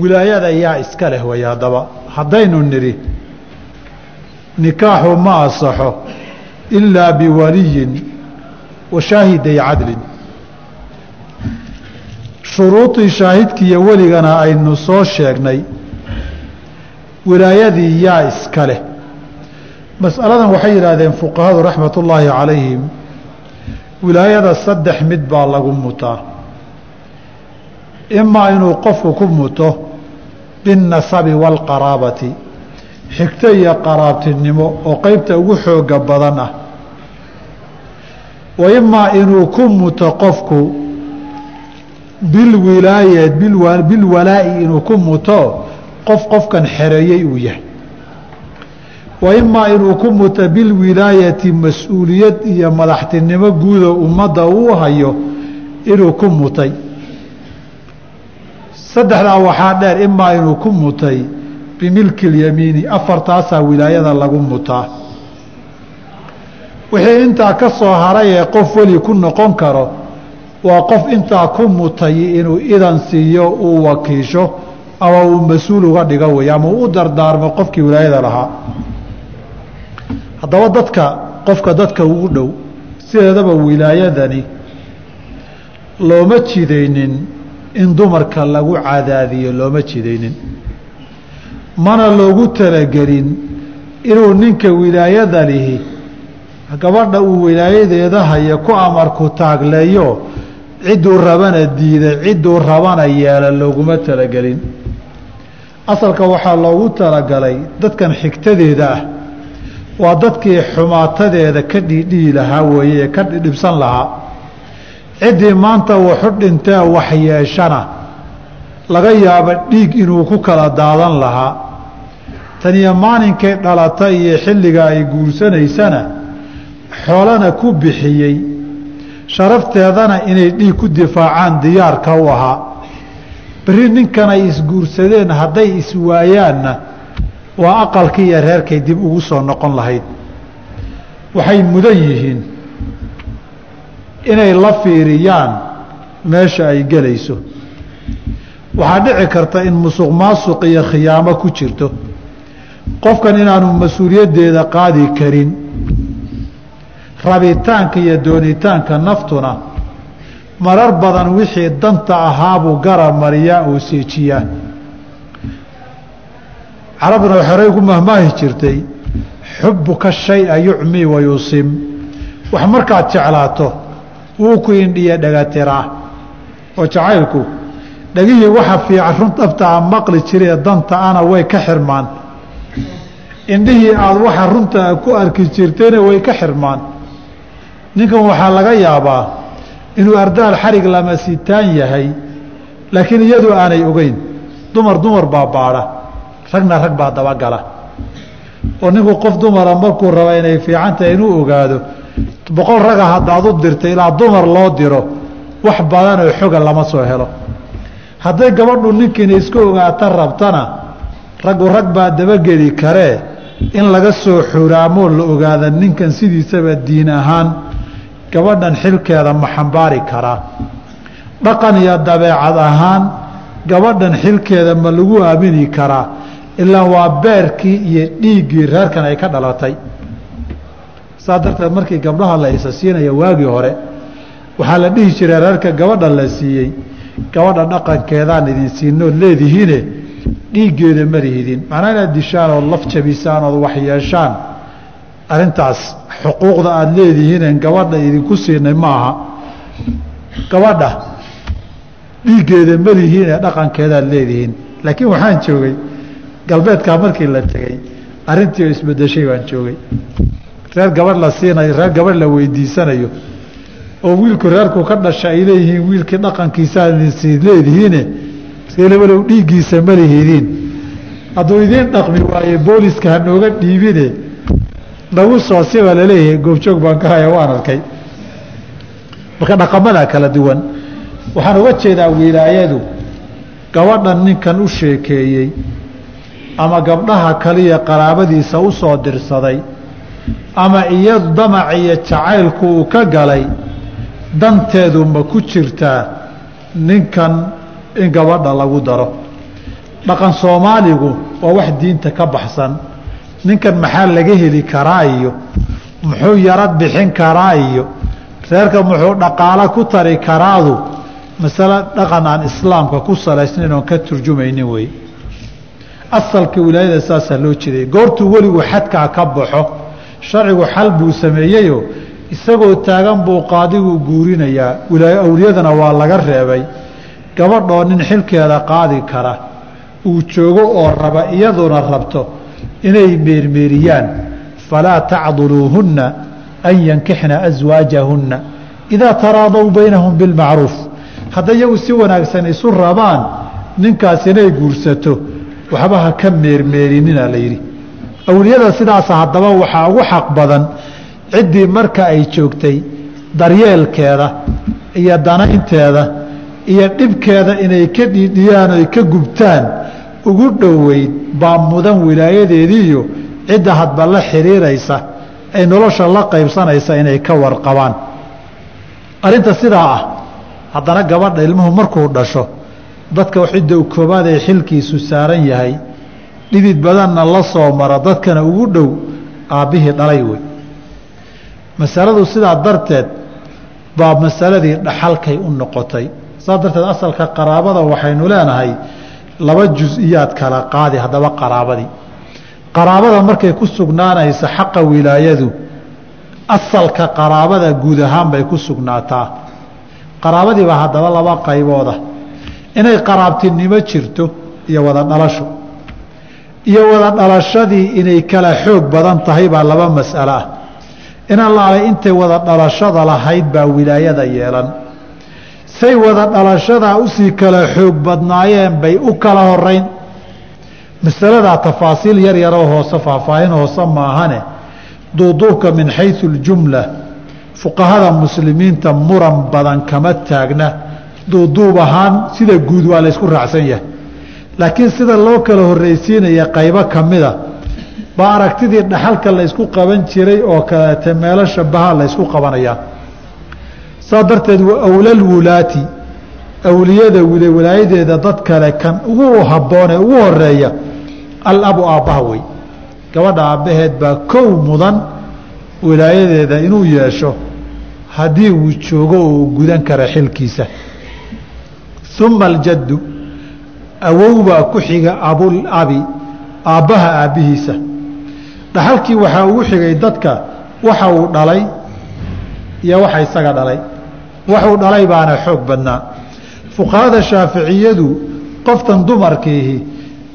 wilaayada yaa iska leh way haddaba. Haddaynu nidhi nikaaxu ma asaxo ilaa biwaliyin wa shaahiday cadlin. Shuruudii shaahidkiiyo weligana aynu soo sheegnay wilaayadii yaa iska leh. Mas'aladan waxay yidhaahdeen fuqahadu raxmat ullaahi calayhim wilaayada saddex mid baa lagu mutaa imaa inuu qofku ku muto binnasabi waalqaraabati xigto iyo qaraabtinimo oo qeybta ugu xooga badan ah wa imaa inuu ku muto qofku bilwilaaya bilwalaa'i inuu ku muto qof qofkan xereeyey uu yahay wa imaa inuu ku muto bilwilaayati mas'uuliyad iyo madaxtinimo guudo ummadda uu hayo inuu ku mutay saddexdaa waxaa dheer imaa inuu ku mutay bimilki اlyamiini afartaasaa wilaayada lagu mutaa. Wixii intaa ka soo haray ee qof weli ku noqon karo waa qof intaa ku mutay inuu idan siiyo uu wakiisho ama uu mas'uul uga dhigo wey ama uu u dardaarmo qofkii wilaayada lahaa. Haddaba dadka qofka dadka ugu dhow sideedaba wilaayadani looma jidaynin in dumarka lagu cadaadiyo looma jidaynin. Mana loogu talagelin inuu ninka wilaayada lihi gabadha uu wilaayadeeda haya ku amarku taagleeyo cidduu rabana diida cidduu rabana yeela looguma talagelin. Asalka waxaa loogu talagalay dadkan xigtadeeda ah waa dadkii xumaatadeeda ka dhiidhihi lahaa weeye ee ka dhibsan lahaa ciddii maanta waxu dhintee waxyeeshana. Laga yaabo dhiig inuu ku kala daadan lahaa. Taniyo maalinkay dhalata iyo xilliga ay guursanaysana xoolana ku bixiyey. Sharafteedana inay dhiig ku difaacaan diyaarka u ahaa. Berri ninkan ay isguursadeen hadday iswaayaanna waa aqalkii iyo reerkay dib ugu soo noqon lahayd. Waxay mudan yihiin inay la fiiriyaan meesha ay gelayso. Waxaa dhici karta in musuq maasuq iyo khiyaamo ku jirto. Qofkan inaanu mas'uuliyaddeeda qaadi karin rabitaanka iyo doonitaanka naftuna marar badan wixii danta ahaabuu gara mariyaa oo seejiyaa. Carabna xorey ku mahmaahi jirtay xubuka shaya yucmi wa yusim. Wax markaad jeclaato wuu ku indhiya dhegatiraa oo jacaylku. Dhegihii waxa fiican run dhabtaa maqli jiree danta ana way ka xirmaan. Indhihii aada waxa runtaa ku arki jirtayna way ka xirmaan. Ninkan waxaa laga yaabaa inuu ardaal xarig lama sitaan yahay laakiin iyadu aanay ogeyn. Dumar dumar baa baadha. Ragna rag baa dabagala. Oo ninku qof dumara markuu raba inay fiican tahay inuu ogaado boqol raga haddaad u dirta ilaa dumar loo diro wax badan oo xoga lama soo helo. Hadday gabadhu ninkiina iska ogaata rabtana raggu rag baa dabageli karee in laga soo xuraamoo la ogaada ninkan sidiisaba diin ahaan gabadhan xilkeeda ma xambaari karaa dhaqan iyo dabeecad ahaan gabadhan xilkeeda ma lagu aamini karaa ilaa waa beerkii iyo dhiiggii reerkan ay ka dhalatay saa darteed markii gabdhaha la isa waagii hore waxaa la dhihi jiray reerka gabadha la siiyey gabadha dhaqankeedaan idin siinood leedihiine dhiiggeeda ma lihidin macnaa inaad dishaan ood laf jabisaan ood waxyeeshaan arrintaas xuquuqda aada leedihiinen gabadha idinku siinay maaha. Gabadha dhiiggeeda ma lihiine dhaqankeedaad leedihiin. Laakiin waxaan joogay galbeedkaa markii la tegey arrintii oo isbedeshay baan joogay reer gabadh la siinayo reer gabadh la weydiisanayo oo wiilku reerku ka dhasha ay leeyihiin wiilkii dhaqankiisaasi leedihiine reelabalow dhiiggiisa ma lihidiin hadduu idiin dhaqmi waaye booliska hanooga dhiibine nagu soo siba la leeyahay goobjoog baan ka haya waan arkay. Marka dhaqamadaa kala duwan. Waxaan uga jeedaa wilaayadu gabadhan ninkan u sheekeeyey ama gabdhaha kaliya qaraabadiisa u soo dirsaday ama iyo damac iyo jacaylku uu ka galay danteedu ma ku jirtaa ninkan in gabadha lagu daro. Dhaqan soomaaligu waa wax diinta ka baxsan. Ninkan maxaa laga heli karaa iyo muxuu yarad bixin karaa iyo reerka muxuu dhaqaalo ku tari karaadu? Masale dhaqan aan islaamka ku salaysnayn oon ka turjumaynin wey asalka wilaayada saasaa loo jiray. Goortuu weligu xadkaa ka baxo sharcigu xal buu sameeyeyo isagoo taagan buu qaadigu guurinayaa. Awliyadana waa laga reebay. Gabadhoo nin xilkeeda qaadi kara uu joogo oo raba iyaduna rabto inay meermeeriyaan. Falaa tacduluuhunna an yankixna aswaajahunna idaa taraadow baynahum bilmacruuf hadda iyagu si wanaagsan isu rabaan ninkaas inay guursato waxba ha ka meermeerinina la yidhi awliyada sidaasa haddaba waxaa ugu xaq badan ciddii marka ay joogtay daryeelkeeda iyo danaynteeda iyo dhibkeeda inay ka dhiidhiyaan oy ka gubtaan ugu dhoweyd baa mudan wilaayadeediiyo cidda hadba la xiriiraysa ay nolosha la qaybsanaysa inay ka warqabaan. Arrinta sidaa ah haddana gabadha ilmuhu markuu dhasho dadka cidda koobaad ee xilkiisu saaran yahay dhidid badanna la soo maro dadkana ugu dhow aabbihii dhalay wey masaladu sidaa darteed baa masaladii dhaxalkay u noqotay. Saas darteed asalka qaraabada waxaynu leenahay laba jus-iyaad kala qaadi haddaba qaraabadii. Qaraabada markay ku sugnaanaysa xaqa wilaayadu asalka qaraabada guud ahaan bay ku sugnaataa. Qaraabadiiba haddaba laba qaybooda. Inay qaraabtinimo jirto iyo wada dhalasho iyo wada dhalashadii inay kala xoog badan tahay baa laba mas'alo ah. In allaalay intay wada dhalashada lahayd baa wilaayada yeelan. Say wada dhalashadaa u sii kala xoog badnaayeen bay u kala horeyn masaladaa tafaasiil yar yaroo hoose faahfaahin hoose maahane. Duuduubka min xayu اljumla fuqahada muslimiinta muran badan kama taagna. Duuduub ahaan sida guud waa laysku raacsan yahay laakiin sida loo kala horreysiinaya qaybo ka mida baa aragtidii dhaxalka laysku qaban jiray oo kaleete meelo shabaha laysku qabanayaa saa darteed awlal wulaati awliyada walaayadeeda dad kale kan ugu habboonee ugu horreeya alabu aabbaha wey. Gabadha aabbaheed baa kow mudan walaayadeeda inuu yeesho haddii uu joogo oo gudan kara xilkiisa. Uma aljaddu awowbaa ku xiga abulabi aabbaha aabbihiisa. Dhaxalkii waxaa ugu xigay dadka waxa uu dhalay iyo waxa isaga dhalay. Waxuu dhalay baana xoog badnaa. Fuqahada shaaficiyadu qoftan dumarkiihi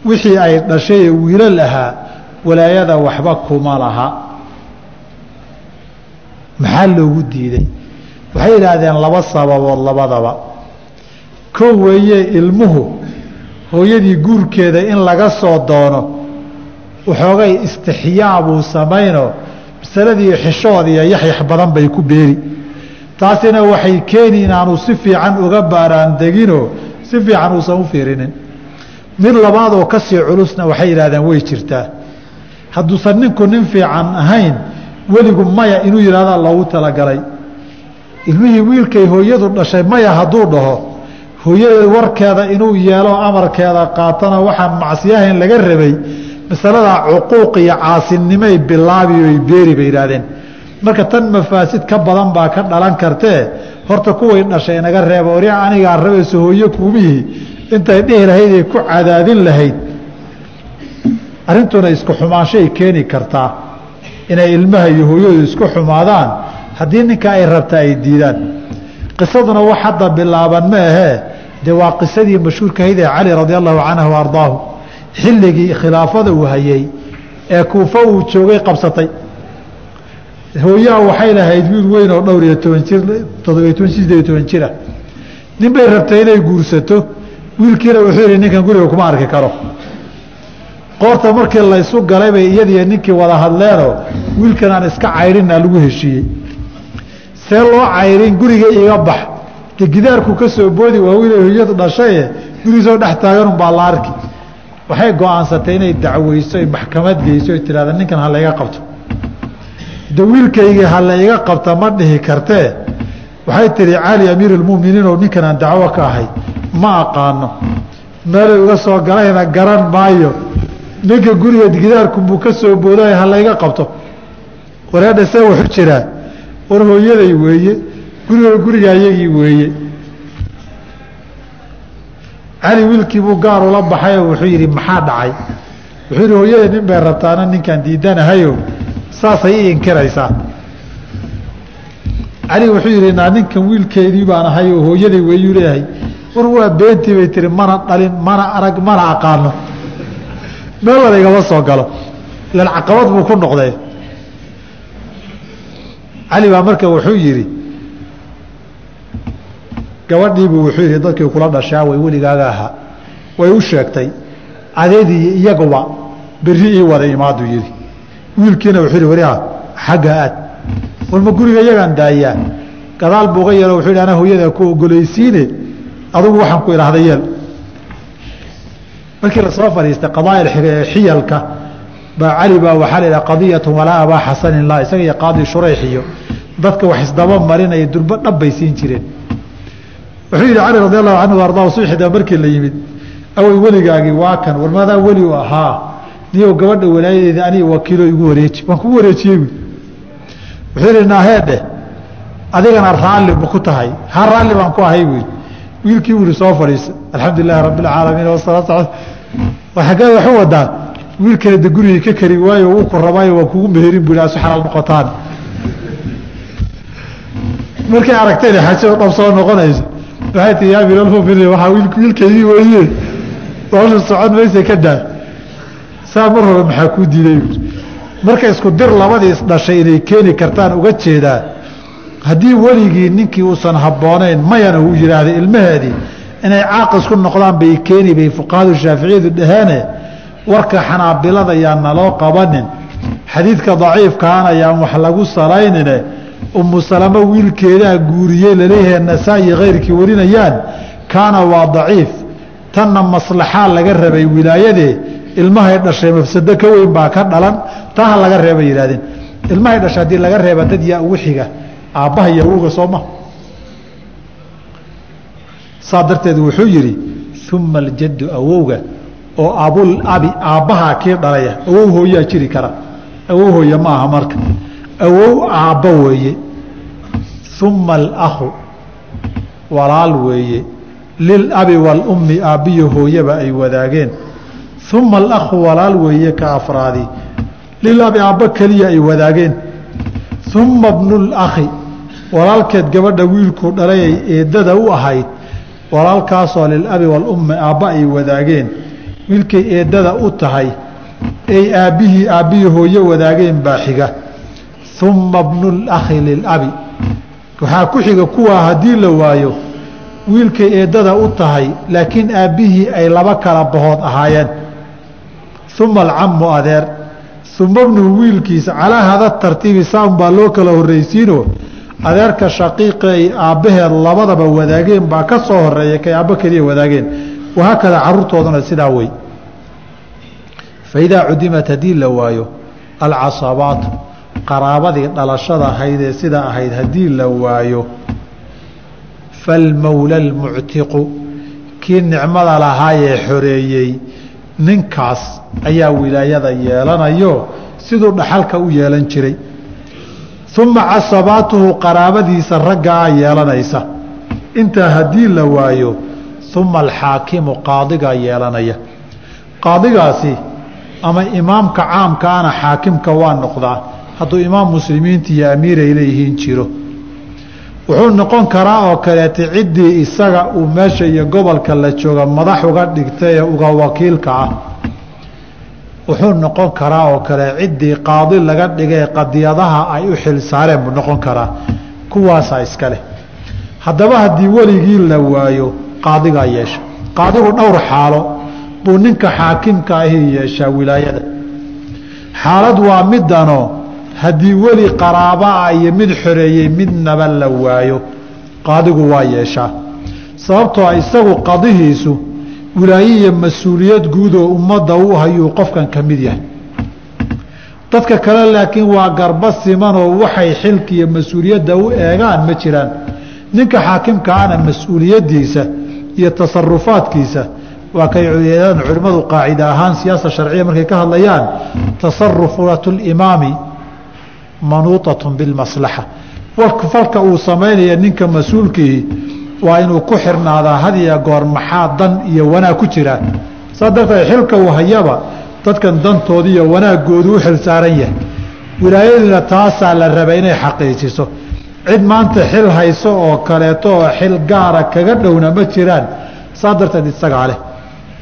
wixii ay dhashay ee wiilal ahaa walaayada waxba kuma laha. Maxaa loogu diiday? Waxay yidhaahdeen laba sababood labadaba. Kow weeye ilmuhu hooyadii guurkeeda in laga soo doono waxoogay istixyaa buu samaynoo masaladii xishood iyo yaxyax badan bay ku beeri. Taasina waxay keeni inaanu si fiican uga baaraandeginoo si fiican uusan u fiirinin. Mid labaadoo ka sii culusna waxay yidhahdeen way jirtaa. Hadduusan ninku nin fiican ahayn weligu maya inuu yidhahdaa loogu talagalay. Ilmihii wiilkay hooyadu dhashay maya hadduu dhaho hooyada warkeeda inuu yeelo amarkeeda qaatana waxaan macsiyahayn laga rabay masaladaa cuquuq iyo caasinimay bilaabi oy beeri bay yidhaahdeen. Marka tan mafaasid ka badan baa ka dhalan kartee horta kuway dhashay inaga reeba ori anigaa rabayso hooye kuumihi intay dhihi lahayd ku cadaadin lahayd. Arrintuna isku xumaanshay keeni kartaa inay ilmaha iyo hooyadu isku xumaadaan haddii ninka ay rabta ay diidaan. Qisaduna wax hadda bilaaban ma ahee dee waa qisadii mashhuurkahayd ee cali radi allahu canhu ardaahu. Xilligii khilaafada uu hayey ee kuufo uu joogay qabsatay. Hooyaha waxay lahayd wiil weyn oo dhowr iyo toban jir toddobiyo toban sideed iyo toban jira. Nin bay rabtay inay guursato. Wiilkiina wuxuu yihi ninkan guriga kuma arki karo. Qoorta markii laysu galay bay iyadiiyo ninkii wada hadleenoo wiilkan aan iska cayrinna lagu heshiiyey. See loo cayrin guriga iga bax de gidaarku ka soo boodi waa wiil hooyadu dhashaye gurigisoo dhex taaganun baa la arki. Waxay go'aansatay inay dacweyso ay maxkamad geyso ay tidhahda ninkan ha layga qabto. De wiilkaygii ha layga qabta ma dhihi kartee waxay tihi cali amiir اlmuminiin oo ninkan dacwo ka ahay ma aqaano. Meelay uga soo galayna garan maayo. Ninka guriga gidaarkunbuu ka soo boodaya ha layga qabto. Wareedha see wuxu jiraa war hooyaday weeye guriga guriga ayagii weeye. Cali wiilkiibuu gaar ula baxayoo wuxuu yidhi maxaa dhacay? Wuxuu yidhi hooyada nin bay rabtaana ninkaan diidanahayo saasay i inkiraysaa. Cali wuxuu yidhi naa ninkan wiilkeedii baan ahay oo hooyaday weeyuu leeyahay. War waa beentii bay tihi mana dhalin mana arag mana aqaano. Meel wada igama soo galo. Ilan caqabad buu ku noqday. Cali baa marka wuxuu yidhi gabadhiibuu wuxuu yidhi dadkii kula dhashaa way weligaaga ahaa. Way u sheegtay adeedii iyaguba berri ii wada imaaduu yidhi. Wiilkiina wuxuu yidhi wariha xagga aad. Warma guriga iyagaan daayaa? Gadaal buuga yeelo wuxuu yidhi anaa hooyadaa ku ogolaysiine adugu waxaan ku idhaahda yeel. Markii la soo fadhiistay qadaaya xiyalka baa cali baa waxaa la yidhaha qadiyatu walaa abaa xasanin la isaga iyo qaadi shurayx iyo dadka wax isdaba marinaya durbo dhab bay siin jireen wuxuu yidhi cali radi allahu canhu ardaa suxida markii la yimid awey weligaagii waa kan warmadaa weli ahaa. Niyow gabadha walaayadeeda aniga wakiilo igu wareeji waan kugu wareejiyey. Wuxuu yidhi naaheedhe adigana raalli ma ku tahay. Ha raalli baan ku ahay buui wiilkii buu soo fadhiisa alxamdu lilahi rabbi alcaalamiin wasalaat xaggee waxu wadaa wiilkana de gurigii ka kari waayo wuu ku rabaayo waa kugu meherin bu asu xalaal noqotaan markay aragtayna xajado dhab soo noqonayso waxay tii yaa amiiralmuminiin waxaa wiilkeydii weeye. Nolosha socon maysa ka daa saa mar hore maxaa kuu diiday? Marka isku dir labadii isdhashay inay keeni kartaan uga jeedaa haddii weligii ninkii uusan habboonayn mayana uu yidhaahday ilmaheedii inay caaqis ku noqdaan bay keeni bay fuqahadu shaaficiyadu dhaheene warka xanaabilada yaan naloo qabanin. Xadiidka daciifkaana yaan wax lagu salaynine umu salamo wiilkeedaa guuriyey la leeyahay nasaa-i kayrkii warinayaan kaana waa daciif. Tanna maslaxaa laga rabay wilaayadee ilmahay dhashay mafsado ka weyn baa ka dhalan taa ha laga reebay yidhahdeen ilmahay dhashay haddii laga reeba dad yaa ugu xiga aabbaha iyo awowga sooma saa darteed wuxuu yidhi uma aljaddu awowga oo abul abi aabbahaa kii dhalaya awow hooyaa jiri kara. Awow hooye ma aha marka awow aabbo weeye uma alakhu walaal weeye lilabi waalummi aabbiyo hooyaba ay wadaageen. Uma alakhu walaal weeye ka afraadi lilabi aabbo keliya ay wadaageen. Uma bnulakhi walaalkeed gabadha wiilkuu dhalay ay eedada u ahayd walaalkaasoo lilabi waalummi aabba ay wadaageen. Wiilkay eedada u tahay ay aabbihii aabbihii hooye wadaageen baa xiga uma bnulakhi lilabi waxaa ku xiga kuwaa haddii la waayo wiilkay eedada u tahay laakiin aabbihii ay laba kala bahood ahaayeen. Uma alcamu adeer. Uma bnuhu wiilkiisa calaa hada tartiibi saan baa loo kala horraysiino. Adeerka shaqiiqa ay aabbaheed labadaba wadaageen baa ka soo horreeya kay aabbo keliya wadaageen. Wahaakada caruurtooduna sidaa wey. Faidaa cudimat haddii la waayo alcasabaatu qaraabadii dhalashada ahayd ee sidaa ahayd haddii la waayo falmowla almuctiqu kii nicmada lahaayee xoreeyey ninkaas ayaa wilaayada yeelanayo siduu dhaxalka u yeelan jiray. Uma casabaatuhu qaraabadiisa raggaa yeelanaysa. Intaa haddii la waayo uma alxaakimu qaadigaa yeelanaya. Qaadigaasi ama imaamka caamkaana xaakimka waa noqdaa hadduu imaam muslimiinta iyo amiiray leeyihiin jiro. Wuxuu noqon karaa oo kaleeta ciddii isaga uu meesha iyo gobolka la jooga madax uga dhigtay ee uga wakiilka ah. Wuxuu noqon karaa oo kale ciddii qaadi laga dhigay qadiyadaha ay u xil saareen buu noqon karaa. Kuwaasaa iska leh. Haddaba haddii weligii la waayo qaadigaa yeesha. Qaadigu dhowr xaalo buu ninka xaakimka ahi yeeshaa wilaayada. Xaalad waa midanoo haddii weli qaraabaa iyo mid xoreeyey midnaba la waayo qaadigu waa yeeshaa. Sababtoo isagu qadihiisu wilaaye iyo mas'uuliyad guud oo ummadda u hayuu qofkan ka mid yahay. Dadka kale laakiin waa garba simanoo waxay xilka iyo mas'uuliyadda u eegaan ma jiraan. Ninka xaakimkaana mas'uuliyaddiisa iyo tasarufaadkiisa waa kay culimmadu qaacida ahaan siyaasa sharciya markay ka hadlayaan tasarufat اlimaami manuuطaة biاlmaslaxa falka uu samaynaya ninka mas-uulkihi waa inuu ku xirnaadaa hadiya goor maxaa dan iyo wanaag ku jiraa saa darteed xilka uu hayaba dadkan dantooda iyo wanaaggoodu u xil saaran yahay wilaayaduna taasaa la rabay inay xaqiijiso cid maanta xil hayso oo kaleeto oo xil gaara kaga dhowna ma jiraan saa darteed isagaa leh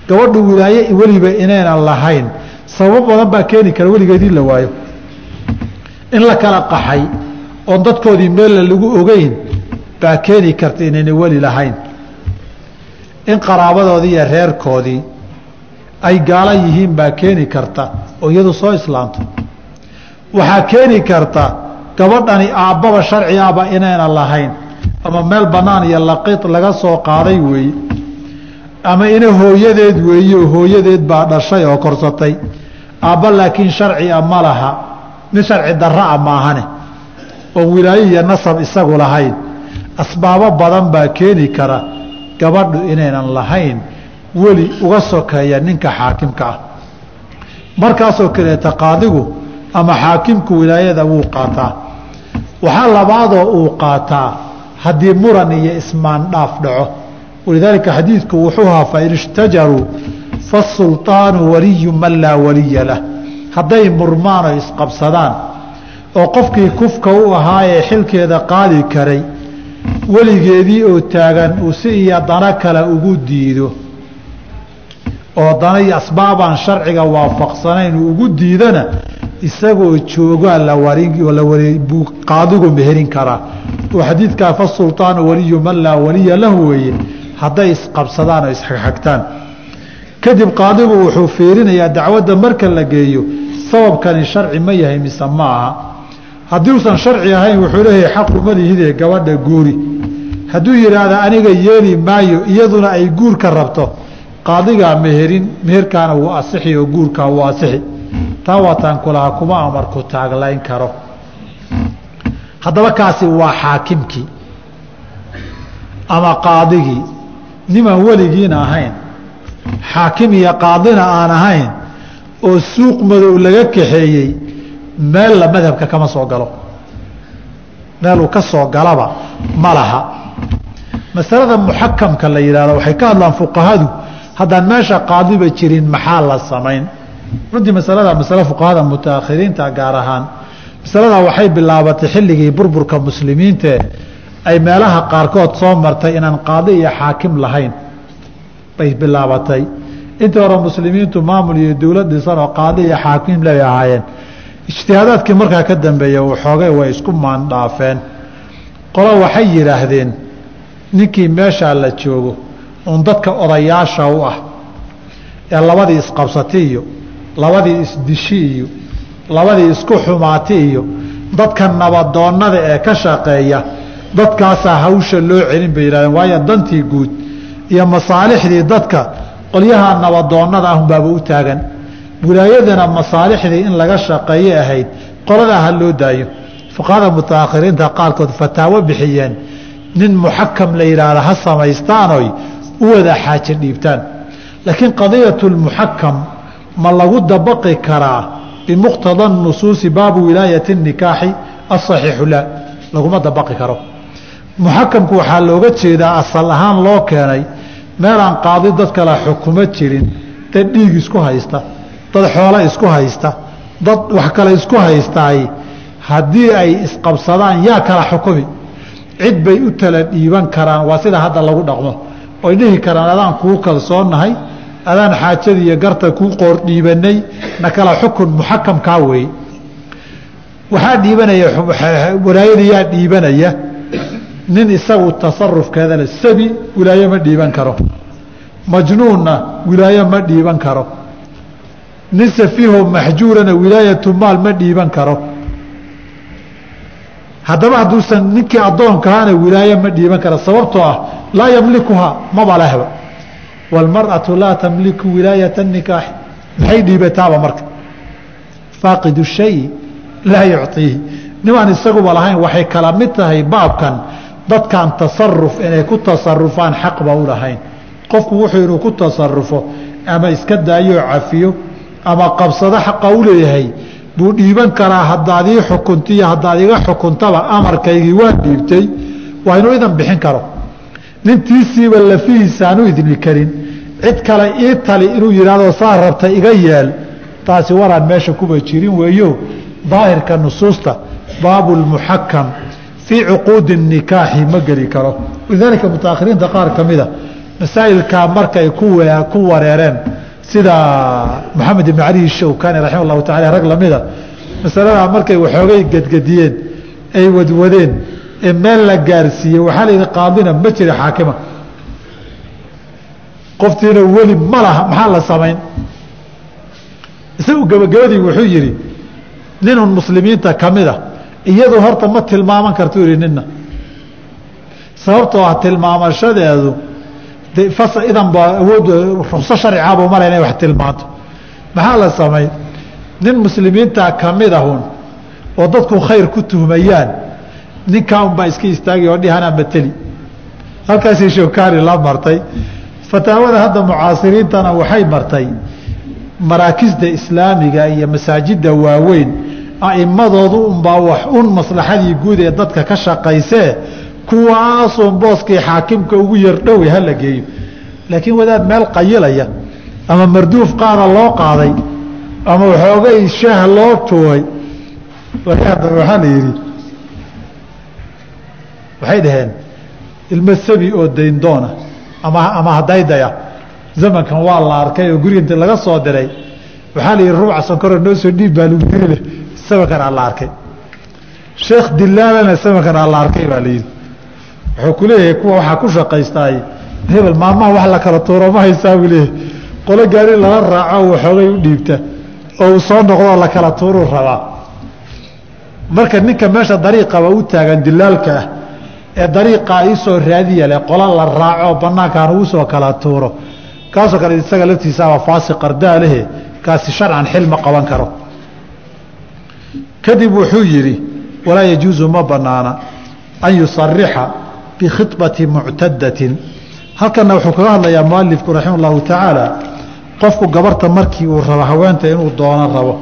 gabadhu wilaaye weliba inaynan lahayn sababo badan baa keeni kara weligeedii la waayo in la kala qaxay oon dadkoodii meella lagu ogeyn baa keeni karta inayna weli lahayn. In qaraabadoodii iyo reerkoodii ay gaala yihiin baa keeni karta oo iyadu soo islaamto waxaa keeni karta gabadhani aabbaba sharcigaaba inaynan lahayn ama meel bannaan iyo laqiid laga soo qaaday weeye ama ina hooyadeed weeye oo hooyadeed baa dhashay oo korsatay. Aabba laakiin sharciga ma laha mid sharci darra-a maahane. Oon wilaayo iyo nasab isagu lahayn. Asbaabo badan baa keeni kara gabadhu inaynan lahayn. Weli uga sokeeya ninka xaakimka ah. Markaasoo kaleeta qaadigu ama xaakimku wilaayada wuu qaataa. Waxaa labaadoo uu qaataa haddii muran iyo ismaandhaaf dhaco. Walidaalika xadiidku wuxuu ahaa fain ishtajaruu fasulطaanu waliyu man laa waliya lah hadday murmaan oo isqabsadaan oo qofkii kufka u ahaayee xilkeeda qaadi karay weligeedii oo taagan uu si iyo dano kale ugu diido. Oo dana iyo asbaabaan sharciga waafaqsanayn uu ugu diidana isagoo joogaa la buu qaadigu meherin karaa. Oo xadiidkaa fasulطaanu waliyu man laa waliya lahu weeye hadday isqabsadaan oo isxagxagtaan kadib qaadigu wuxuu fiirinayaa dacwadda marka la geeyo sababkani sharci ma yahay mise ma aha. Haddii usan sharci ahayn wuxuu leeyahay xaquma lihidee gabadha guuri. Hadduu yidhaahda aniga yeeli maayo iyaduna ay guurka rabto qaadigaa meherin meherkaana wuu asixi oo guurkaa wuu asixi. Taa waataan kulahaa kuma amarku taaglayn karo. Haddaba kaasi waa xaakimkii ama qaadigii nimaan weligiina ahayn xaakim iyo qaadina aan ahayn oo suuq madow laga kaxeeyey meella madhabka kama soo galo. Meel uu ka soo galaba ma laha. Masalada muxakamka la yidhahdo waxay ka hadlaan fuqahadu haddaan meesha qaadiba jirin maxaa la samayn? Runtii masalada masale fuqahada mutaakhiriinta gaar ahaan masaladaa waxay bilaabatay xilligii burburka muslimiintae ay meelaha qaarkood soo martay inaan qaadi iyo xaakim lahayn bay bilaabatay. Intii hore muslimiintu maamul iyo dowlad dhisan oo qaadi iyo xaakim lay ahaayeen. Ijtihaadaadkii markaa ka dambeeya waxoogay way isku maandhaafeen qolo waxay yidhaahdeen ninkii meeshaa la joogo uun dadka odayaasha u ah ee labadii isqabsati iyo labadii isdishi iyo labadii isku xumaati iyo dadka nabadoonnada ee ka shaqeeya dadkaasaa hawsha loo celin bay yihahdeen waayo dantii guud iyo masaalixdii dadka qolyaha nabadoonnada ahunbaaba u taagan. Wilaayadana masaalixdii in laga shaqeeye ahayd qoladaa ha loo daayo. Fuqahada mutaakhiriinta qaarkood fataawo bixiyeen. Nin muxakam la yidhaahda ha samaystaanoy u wada xaaje dhiibtaan. Laakiin qadiyatu lmuxakam ma lagu dabaqi karaa bimuqtada nusuusi baabu wilaayati nikaaxi asaxiixu laa laguma dabaqi karo. Muxakamku waxaa looga jeedaa asal ahaan loo keenay meelaan qaadi dad kale xukumo jirin dad dhiig isku haysta dad xoolo isku haysta dad wax kale isku haystaay haddii ay isqabsadaan yaa kala xukumi. Cid bay u tala dhiiban karaan waa sida hadda lagu dhaqmo. Oy dhihi karaan adaan kuu kalsoonnahay adaan xaajadii iyo garta kuu qoor dhiibanay na kala xukun muxakamkaa weeye waxaa dhiibanaya walaayada yaa dhiibanaya nin isagu tasarufkeeda le sabi wilaaye ma dhiiban karo. Majnuunna wilaaye ma dhiiban karo. Nin safiiho maxjuurana wilaayatu maal ma dhiiban karo. Haddaba hadduusan ninkii addoonkahaana wilaaye ma dhiiban karo. Sababtoo ah laa yamlikuhaa maba lehba waalmar'atu laa tamliku wilaayata nikaaxi maxay dhiibataaba marka? Faaqidu shay laa yucطiihi nimaan isaguba lahayn waxay kala mid tahay baabkan dadkan tasaruf inay ku tasarufaan xaqba u lahayn. Qofku wuxuu inuu ku tasarufo ama iska daayoo cafiyo ama qabsado xaqa u leeyahay. Buu dhiiban karaa haddaad ii xukuntiyo haddaad iga xukuntaba amarkaygii waan dhiibtay. Waa inuu idan bixin karo. Nintiisiiba lafihiisa aanu idmi karin. Cid kale ii tali inuu yidhaahdo saa rabta iga yeel taasi waraan meesha kuba jirin weeyo. Daahirka nusuusta baabu lmuxakam fii cuquudi nikaaxi ma geli karo. Walidaalika mutaakhiriinta qaar ka mida masaa'ilkaa markay ku wareereen sida maxamed ibn cali shawkani raxima allahu tacala rag lamida masaladaa markay waxoogay gedgediyeen ay wadwadeen ee meel la gaarsiiyey waxaa la yidhi qaadina ma jira xaakima. Qoftiina weli ma laha maxaa la samayn? Isagu gabagabadii wuxuu yidhi ninun muslimiinta ka mida iyadu horta ma tilmaaman kartuu yihi nina sababtoo ah tilmaamashadeedu idan ba awood rukso sharcigaabuu mara wax tilmaanto maxaa la samay? Nin muslimiinta ka mid ahun oo dadku khayr ku tuhmayaan ninkaa unbaa iska istaagi oo dhihanaa mateli halkaasay shawkaani la martay. Fataawada hadda mucaasiriintana waxay martay maraakisda islaamiga iyo masaajida waaweyn aimadoodu unbaa wax un maslaxadii guud ee dadka ka shaqaysee kuwaasun booskii xaakimka ugu yardhowe hala geeyo. Laakiin wadaad meel qayilaya ama marduuf qaana loo qaaday ama waxoogay shaah loo tuuray waxaa la yidhi waxay dhaheen ilmo sabi oo dayndoona ama ama hadaydaya zamankan waa la arkay oo guriga inti laga soo diray. Waxaa la yidhi ruuca sankoro noo soo dhiib baa lagu yiri samankan aa la arkay. Sheekh dilaalana samankan aa la arkay baa la yidhi. Wuxuu ku leeyahay kuwa waxaa ku shaqaystaay hebel maalmaha wax la kala tuuro ma haysaa buu leeyahay. Qolo gaari lala raaco waxoogay u dhiibta. Oo uu soo noqdoo la kala tuuruu rabaa. Marka ninka meesha dariiqaba u taagan dilaalka ah ee dariiqaa iisoo raadiya leh qola la raaco banaankaan ugu soo kala tuuro. Kaasoo kale isaga laftiisaaba faasi qardaalehe kaasi sharcan xil ma qaban karo kadib wuxuu yidhi walaa yajuusu ma banaana an yusarixa bikhibati muctadatin halkana wuxuu kaga hadlayaa mualifku raxima allahu tacaala qofku gabarta markii uu rabo haweenta inuu doono rabo.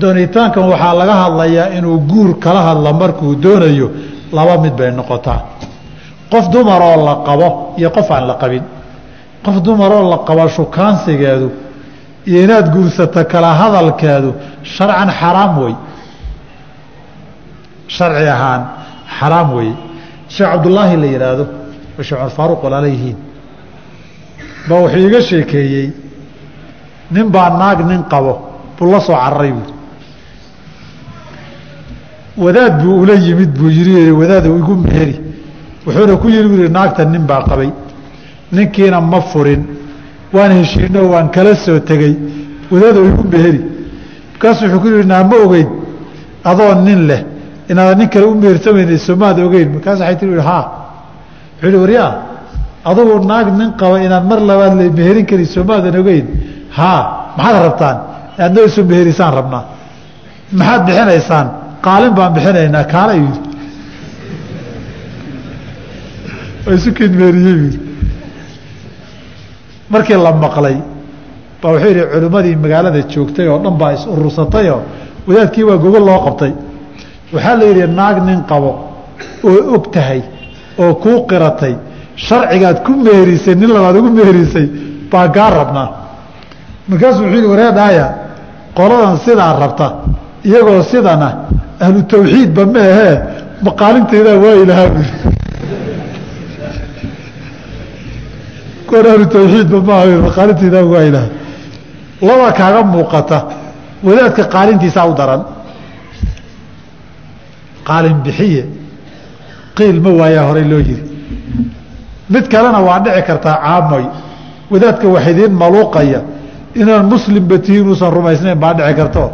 Doonitaankan waxaa laga hadlayaa inuu guur kala hadla markuu doonayo laba mid bay noqotaa. Qof dumaroo la qabo iyo qof aan la qabin. Qof dumaroo la qabo shukaansigeedu iyo inaad guursato kala hadalkeedu sharcan xaraam wey sharci ahaan xaraam weeye sheekh cabdullaahi la yihaahdo oo sheekh cumar faaruq walaala yihiin ba wuxuu iiga sheekeeyey nin baa naag nin qabo buu la soo cararay buui wadaad buu ula yimid buu yii wadaad igu meeri. Wuxuuna ku yiri bui naagta nin baa qabay ninkiina ma furin waan heshiino waan kala soo tegey wadaado igu meheri markaasu wuxuu ku yihi naa ma ogeyn adoo nin leh inaadan nin kale u mehersamayna somaad ogeyn markaas waay tii haa wuxuu hi waryaa adugu naag nin qaba inaad mar labaad la meherin kari somaadan ogeyn. Haa maxaad rabtaan? Aad noo isu meherisaan rabnaa maxaad bixinaysaan? Qaalin baan bixinaynaa kaala yidhi. Waa isu kenmeeriyey yidhi. Markii la maqlay baa wuxuu yidhi culimmadii magaalada joogtay oo dhan baa is urursatayoo wadaadkii waa gogol loo qabtay waxaa la yidhi naag nin qabo oo og tahay oo kuu qiratay sharcigaad ku meherisay nin labaad ugu meherisay baa gaa rabnaa. Markaasuu wuxuu yidhi wareedhaaya qoladan sidaa rabta iyagoo sidana ahlu tawxiidba ma ahee maqaalintaydaa waayi lahaa buui kuwan ahlu tawxiidba maaha maqaalintaydaa waayi lahaa laba kaaga muuqata wadaadka qaalintiisaa u daran qaalin bixiye qiil ma waayaa horey loo yiri mid kalena waa dhici kartaa caamoy wadaadka wax idiin maluuqaya inaan muslimba tihiin uusan rumaysnayn baa dhici karto.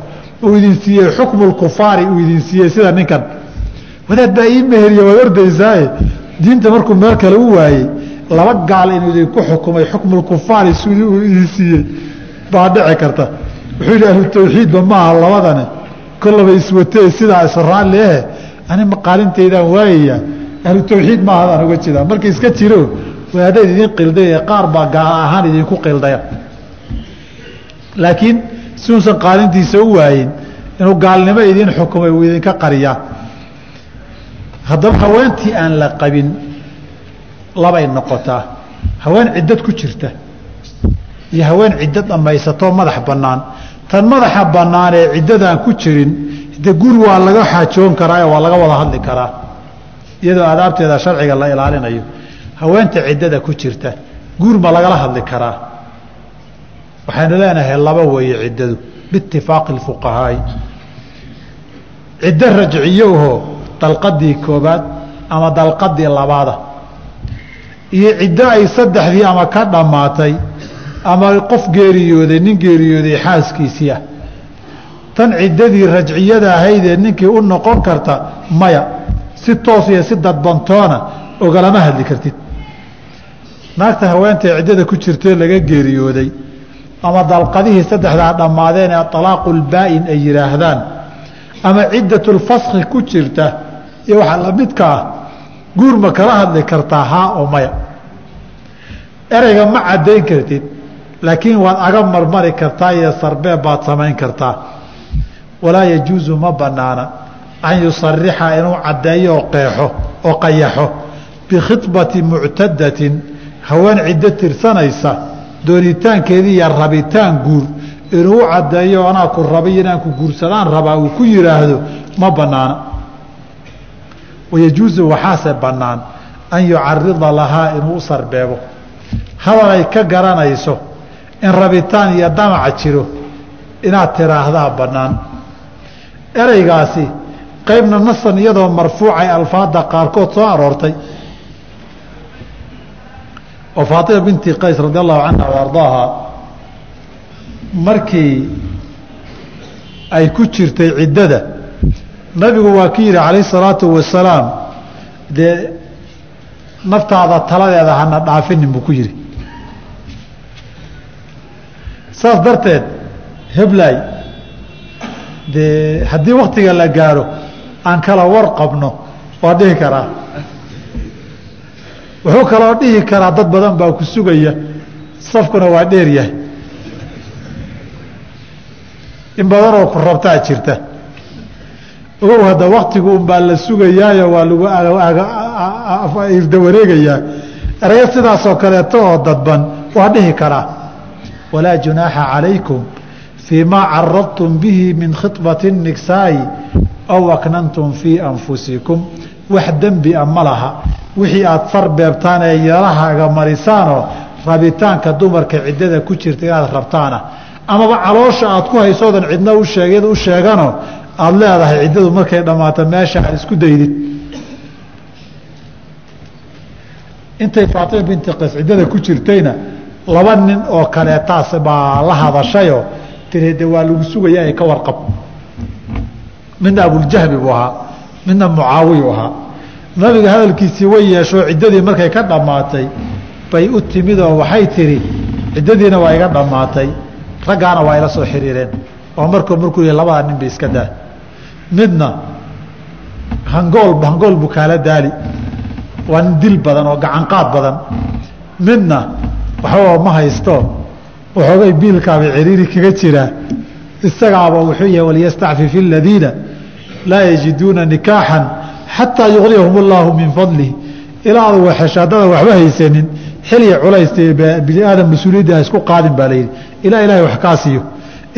Uu idin siiyey xukmu lkufaari uu idin siiyey sida ninkan. Wadaad baa ii meheriye waad ordaysaaye. Diinta markuu meel kale u waayey laba gaal inuu idinku xukumay xukmulkufaari sidii uu idin siiyey baa dhici karta. Wuxuu yidhi ahlu tawxiidba maaha labadani. Kollaba iswatee sidaa israalle eh ani maqaalintaydaan waayayaa ahlu tawxiid maaha adaan uga jeedaa marka iska jiro wadaadayd idin qilday qaar baa gaal ahaan idinku qildaya laakiin si uusan qaalintiisa u waayin inuu gaalnimo idin xukumay uu idinka qariyaa. Haddaba haweentii aan la qabin labay noqotaa. Haween ciddad ku jirta. Iyo haween ciddad dhammaysatoo madax bannaan. Tan madaxa bannaan ee ciddadaan ku jirin de guri waa laga xaajoon karaa waa laga wada hadli karaa iyadoo aadaabteeda sharciga la ilaalinayo haweenta ciddada ku jirta guur ma lagala hadli karaa. Waxaynu leenahay laba weeye ciddadu biitifaaqi اfuqahaai ciddo rajciyoho dalqadii koobaad ama dalqadii labaada. Iyo ciddo ay saddexdii ama ka dhammaatay ama qof geeriyooday nin geeriyooday xaaskiisii ah tan ciddadii rajciyada ahaydee ninkii u noqon karta maya si toos iyo si dadbantoona ogalama hadli kartid. Naagta haweentay ciddada ku jirtee laga geeriyooday ama dalqadihii saddexdaa dhammaadeen ee alaaqu lbaa'in ay yidhaahdaan ama ciddatulfaski ku jirta iyo waxaa lamidka ah guur ma kala hadli kartaa haa oo maya. Ereyga ma caddayn kartid laakiin waad aga marmari kartaa iyo sarbeeb baad samayn kartaa walaa yajuusu ma banaana an yusarixa inuu caddeeyo oo qeexo oo qayaxo bikhibati muctadatin haween ciddo tirsanaysa doonitaankeedii iyo rabitaan guur inuu u caddeeyo anaa ku rabay inaan ku guursadaan rabaa uu ku yidhaahdo ma banaana wayajuusu waxaase bannaan an yucarida lahaa inuu u sarbeebo. hadal ay ka garanayso in rabitaan iyo damac jiro inaad tiraahdaa bannaan ereygaasi qaybna nasan iyadoo marfuucay alfaadda qaarkood soo aroortay. Oo faatima binti qays radi allahu canha wa markii ay ku jirtay ciddada nabigu waa ki yihi calayh salaatu wasalaam dee naftaada taladeeda hana dhaafinin buu ku yihi saas darteed heblay dee haddii waktiga la gaaro aan kala war qabno waa dhihi karaa. Wuxuu kaloo dhihi karaa dad badan baa ku sugaya safkuna waa dheer yahay. In badanoo ku rabtaa jirta. Ogow hadda waktigu unbaa la sugayaayo waa lagu irda wareegayaa erayo sidaasoo kaleeto oo dadban waa dhihi karaa. Walaa junaaxa calaykum fii maa caradtum bihi min khibati الnigsaa'i aw aknantum fii anfusikum wax dembi a ma laha wixii aada far beebtaan ee yeelahaaga marisaanoo rabitaanka dumarka ciddada ku jirta inaad rabtaana amaba caloosha aad ku haysoodan cidna u u sheeganoo aada leedahay ciddadu markay dhammaato meesha aad isku daydid intay faatima binti qays ciddada ku jirtayna laba nin oo kaleetaas baa la hadashayoo tiri de waa lagu sugaya ay ka warqab. Midna abuljahbi buu ahaa midna mucaawiyu ahaa. Nabiga hadalkiisii way yeeshoo ciddadii markay ka dhammaatay bay u timid oo waxay tihi ciddadiina waa iga dhammaatay raggaana waa ila soo xiriireen oo markuu markuu yih labada nin ba iska daa. Midna hangool hangool buu kaala daali waa nin dil badan oo gacanqaad badan. Midna waxba ma haysto waxoogay biilkaaba ciriiri kaga jiraa isagaaba wuxuu yahay waliyastacfif aladiina laa yajiduuna nikaaxan xataa yuqniyahum allaahu min fadlih ilaa adu waxesho haddaadan waxba haysanin xilya culaysta bini aadam mas'uuliyadda isku qaadin baa layidhi ilaa ilaahay wax kaa siiyo.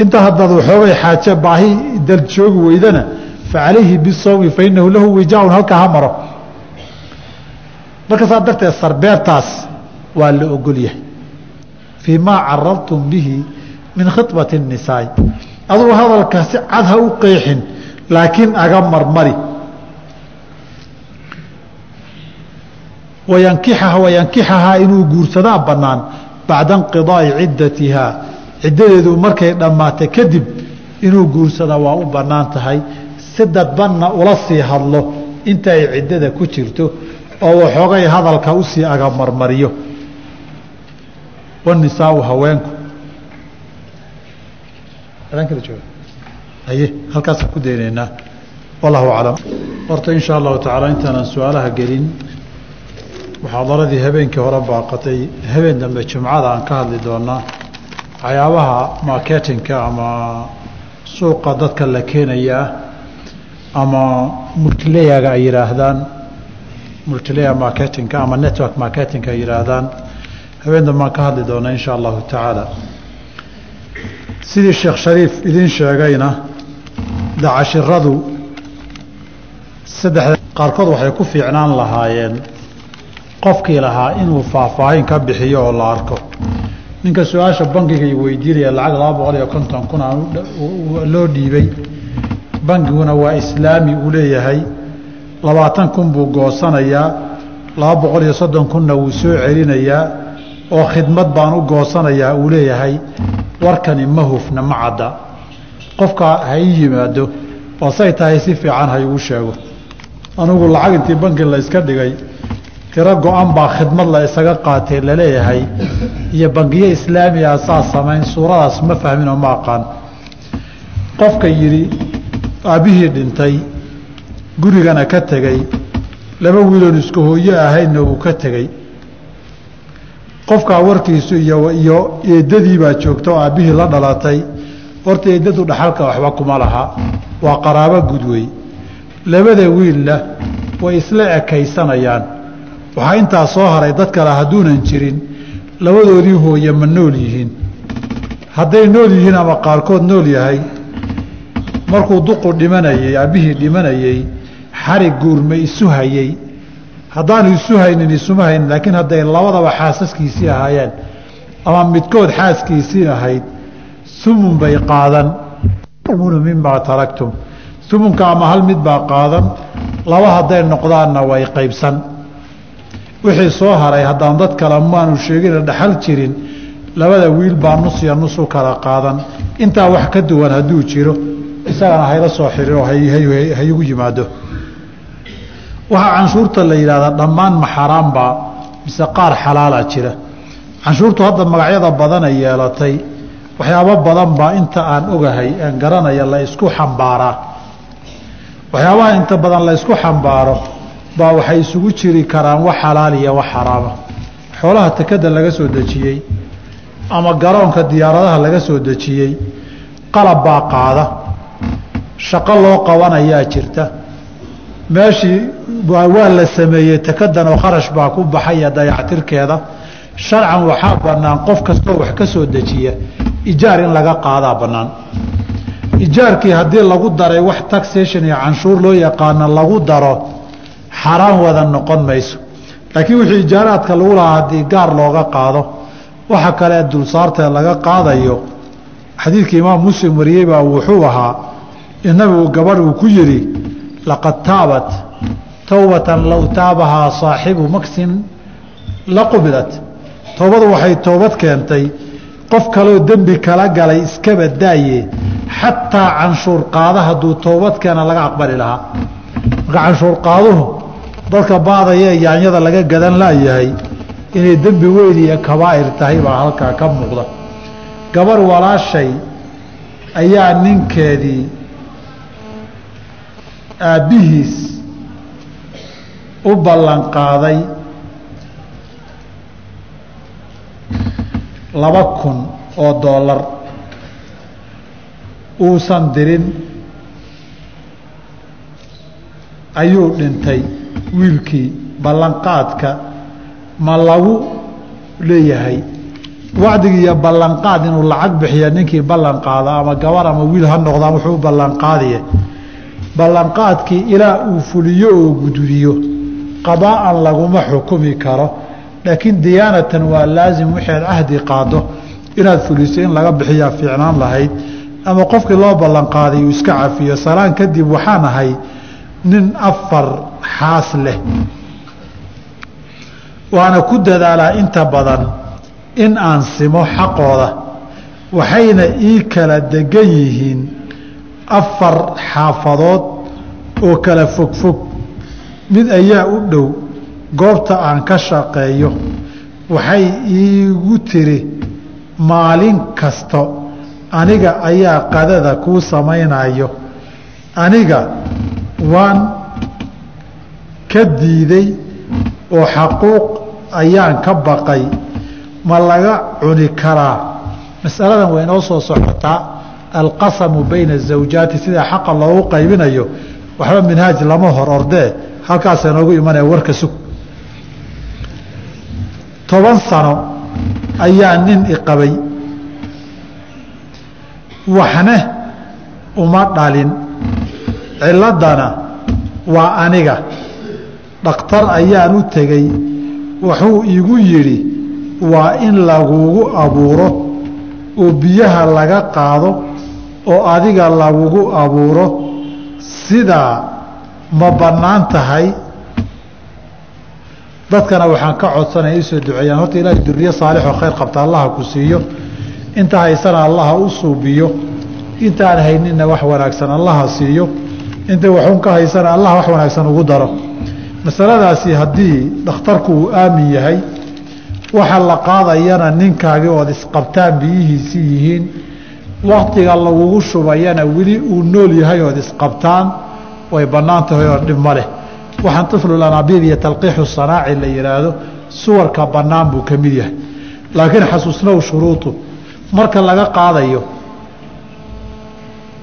Inta haddaad waxoogay xaaje baahi dal joogi weydana facalayhi bisawmi fainahu lahu wijaaun halkaa ha maro. Marka saa darteed sarbeertaas waa la ogol yahay fii maa caradtum bihi min khibati الnisaai adugu hadalka si cad ha u qeexin laakiin aga marmari. Wayankixaha wayankixahaa inuu guursadaa bannaan bacda inqidaai ciddatihaa. Ciddadeedu markay dhammaatay kadib inuu guursada waa u bannaan tahay. Si dadbanna ula sii hadlo inta ay ciddada ku jirto oo waxoogay hadalka u sii agamarmariyo wanisaau haweenku. Haye halkaasaan ku daynaynaa. Wallahu aclam. Horta in allahu tacaala intaanaan su'aalaha gelin muxaadaradii habeenkii hore baaqatay. Habeen dambe jumcada aan ka hadli doonaa. Waxyaabaha marketinka ama suuqa dadka la keenayaa ama multilayaga ay yidhaahdaan multilayer marketinka ama network marketinka ay yidhaahdaan habeen dambe aan ka hadli doonaa insha allahu tacaala. Sidii sheekh shariif idiin sheegayna dacashiradu saddexda qaarkood waxay ku fiicnaan lahaayeen qofkii lahaa inuu faahfaahin ka bixiyo oo la arko. Ninka su'aasha bankiga i weydiinaya lacag laba boqol iyo konton kun loo dhiibay. Bankiguna waa islaami uu leeyahay. Labaatan kun buu goosanayaa laba boqol iyo soddon kunna wuu soo celinayaa oo khidmad baan u goosanayaa uu leeyahay warkani ma hufna ma cadda. Qofka ha ii yimaado oo say tahay si fiican ha igu sheego. Anugu lacag intii banki la iska dhigay tiro go-an baa khidmad la isaga qaatee la leeyahay iyo bangiyo islaamiga saa samayn suuradaas ma fahmin oo ma aqaan. Qofka yidhi aabbihii dhintay gurigana ka tegey laba wiiloon isku hooyo ahaydna uu ka tegey qofkaa warkiisu iyo iyo eedadii baa joogta oo aabbihii la dhalatay horta eedadu dhaxalka waxba kuma laha. Waa qaraabo gudwey labada wiilna way isla ekaysanayaan. Waxaa intaa soo haray dad kale hadduunan jirin labadoodii hooye ma nool yihiin. Hadday nool yihiin ama qaarkood nool yahay markuu duqu dhimanayey aabbihii dhimanayey xarig guurma isu hayey haddaanu isu haynin isuma haynin laakiin hadday labadaba xaasaskiisii ahaayeen ama midkood xaaskiisii ahayd umun bay qaadan. Umunu mimaa taraktum. Umunka ama hal mid baa qaadan. Laba hadday noqdaanna way qaybsan. Wixii soo haray haddaan dad kale maanu sheegina dhaxal jirin labada wiil baa nus iyo nus u kala qaadan. Intaa wax ka duwan hadduu jiro isagana hayla soo xiriiro haygu yimaado waxaa canshuurta la yidhahdaa dhammaan ma xaaraambaa mise qaar xalaala jira. Canshuurtu hadda magacyada badanay yeelatay waxyaabo badan baa inta aan ogahay aan garanaya la isku xambaaraa waxyaabaha inta badan la isku xambaaro baa waxay isugu jiri karaan wax xalaal iyo wax xaraama xoolaha tekada laga soo dejiyey ama garoonka diyaaradaha laga soo dejiyey qalab baa qaada. Shaqo loo qabanayaa jirta meeshii waa la sameeyey tekadan oo kharash baa ku baxaya dayactirkeeda. Sharcan waxaa bannaan qof kastoo wax ka soo dejiya ijaar in laga qaadaa bannaan. Ijaarkii haddii lagu daray wax taxation iyo canshuur loo yaqaano lagu daro xaraan wada noqon mayso. Laakiin wixii ijaaraadka lagu lahaa haddii gaar looga qaado waxa kale dulsaartee laga qaadayo xadiidkii imaam muslim wariyey baa wuxuu ahaa in gabadh uu ku yidhi laqad taabat towbatan low taabahaa saaxibu maksin la qubilat toobadu waxay toobad keentay qof kaloo dembi kala galay iskaba daaye xataa canshuur qaada hadduu toobad keena laga aqbali lahaa marka canshuur qaaduhu dadka baadaya ee yaanyada laga gadan laayahay inay dembi weyn iyo kabaa'ir tahay baa halkaa ka muuqda gabarh walaashay ayaa ninkeedii aabbihiis u ballan qaaday laba kun oo doolar uusan dirin. Ayuu dhintay wiilkii ballanqaadka ma lagu leeyahay. Wacdigi iyo ballanqaad inuu lacag bixiya ninkii ballan qaada ama gabar ama wiil ha noqdaan wuxuu u ballanqaadkii ilaa uu fuliyo oo gududiyo qadaa'an laguma xukumi karo. Laakiin diyaanatan waa laasim waxaad cahdi qaado. Inaad fuliso in laga bixiyaa fiicnaan lahayd. Ama qofkii loo ballanqaaday uu iska cafiyo. Salaan kadib waxaan ahay nin afar xaas leh. Waana ku dadaalaa inta badan in aan simo xaqooda. Waxayna ii kala degan yihiin afar xaafadood oo kala fogfog mid ayaa u dhow goobta aan ka shaqeeyo. Waxay iigu tiri maalin kasto aniga ayaa qadada kuu samaynayo aniga waan ka diiday oo xaquuq ayaan ka baqay. Ma laga cuni karaa? Masaladan way inoo soo socotaa alqasamu bayna azawjaati sida xaqa loogu qaybinayo waxba minhaaj lama hor ordee halkaasa noogu imanaya warka sug toban sano ayaa nin iqabay waxne uma dhalin ciladana waa aniga dhakhtar ayaan u tegey wuxuu igu yidhi waa in lagugu abuuro oo biyaha laga qaado oo adiga lagugu abuuro sidaa ma bannaan tahay? Dadkana waxaan ka codsanaya isoo duceeyaan. Horta ilaahay duriye saalixoo khayr qabta allaha ku siiyo. Inta haysana allaha u suubiyo intaan hayninna wax wanaagsan allaha siiyo. Inta waxuun ka haysana allah wax wanaagsan ugu daro. Masaladaasi haddii dhakhtarku uu aamin yahay waxa la qaadayana ninkaagii ood isqabtaan biyihiisii yihiin waktiga lagugu shubayana weli uu nool yahay ood isqabtaan way bannaan tahay oo dhib ma leh. Waxaan tiflulanabiib iyo talqiixu sanaaci la yidhaahdo suwarka bannaan buu ka mid yahay. Laakiin xasuusnow shuruudu marka laga qaadayo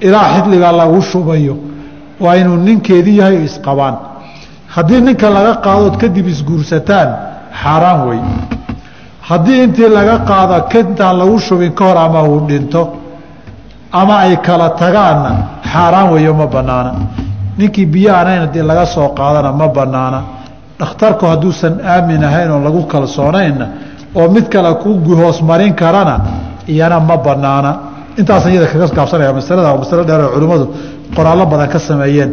ilaa xidliga lagu shubayo waa inuu ninkeedii yahay oo isqabaan. Haddii ninka laga qaadood kadib isguursataan xaaraan wey haddii intii laga qaado intaan lagu shubin ka hor ama uu dhinto ama ay kala tagaanna xaaraan weeyo ma banaana ninkii biyo anayn haddii laga soo qaadana ma banaana dhakhtarku hadduusan aamin ahayn oo lagu kalsoonaynna oo mid kale ku hoos marin karana iyana ma banaana intaasan iyada kaga gaabsanaya masalada waa masalo dheer oo culimmadu qoraallo badan ka sameeyeen.